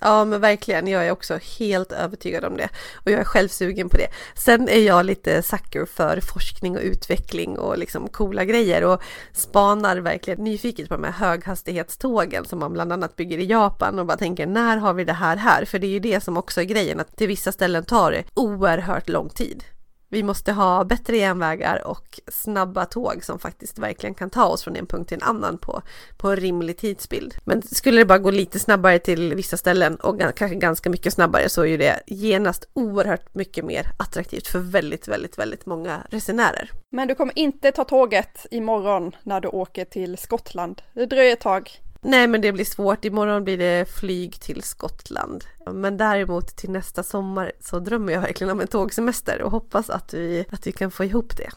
Ja men verkligen, jag är också helt övertygad om det. Och jag är själv sugen på det. Sen är jag lite sucker för forskning och utveckling och liksom coola grejer och spanar verkligen nyfiket på de här höghastighetstågen som man bland annat bygger i Japan och bara tänker när har vi det här här? För det är ju det som också är grejen att till vissa ställen tar det oerhört lång tid. Vi måste ha bättre järnvägar och snabba tåg som faktiskt verkligen kan ta oss från en punkt till en annan på, på en rimlig tidsbild. Men skulle det bara gå lite snabbare till vissa ställen och kanske ganska mycket snabbare så är ju det genast oerhört mycket mer attraktivt för väldigt, väldigt, väldigt många resenärer. Men du kommer inte ta tåget imorgon när du åker till Skottland. Det dröjer ett tag. Nej men det blir svårt, imorgon blir det flyg till Skottland. Men däremot till nästa sommar så drömmer jag verkligen om en tågsemester och hoppas att vi, att vi kan få ihop det.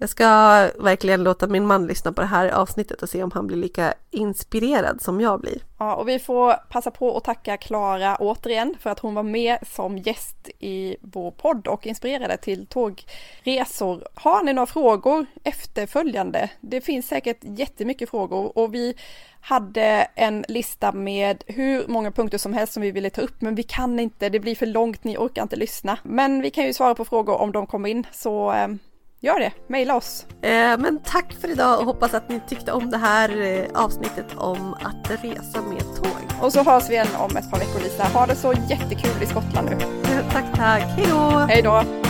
Jag ska verkligen låta min man lyssna på det här avsnittet och se om han blir lika inspirerad som jag blir. Ja, och vi får passa på att tacka Klara återigen för att hon var med som gäst i vår podd och inspirerade till tågresor. Har ni några frågor efterföljande? Det finns säkert jättemycket frågor och vi hade en lista med hur många punkter som helst som vi ville ta upp, men vi kan inte, det blir för långt, ni orkar inte lyssna. Men vi kan ju svara på frågor om de kommer in, så ehm, Gör det, mejla oss. Eh, men tack för idag och hoppas att ni tyckte om det här eh, avsnittet om att resa med tåg. Och så hörs vi igen om ett par veckor Lisa. Ha det så jättekul i Skottland nu. tack, tack. Hej då! Hej då!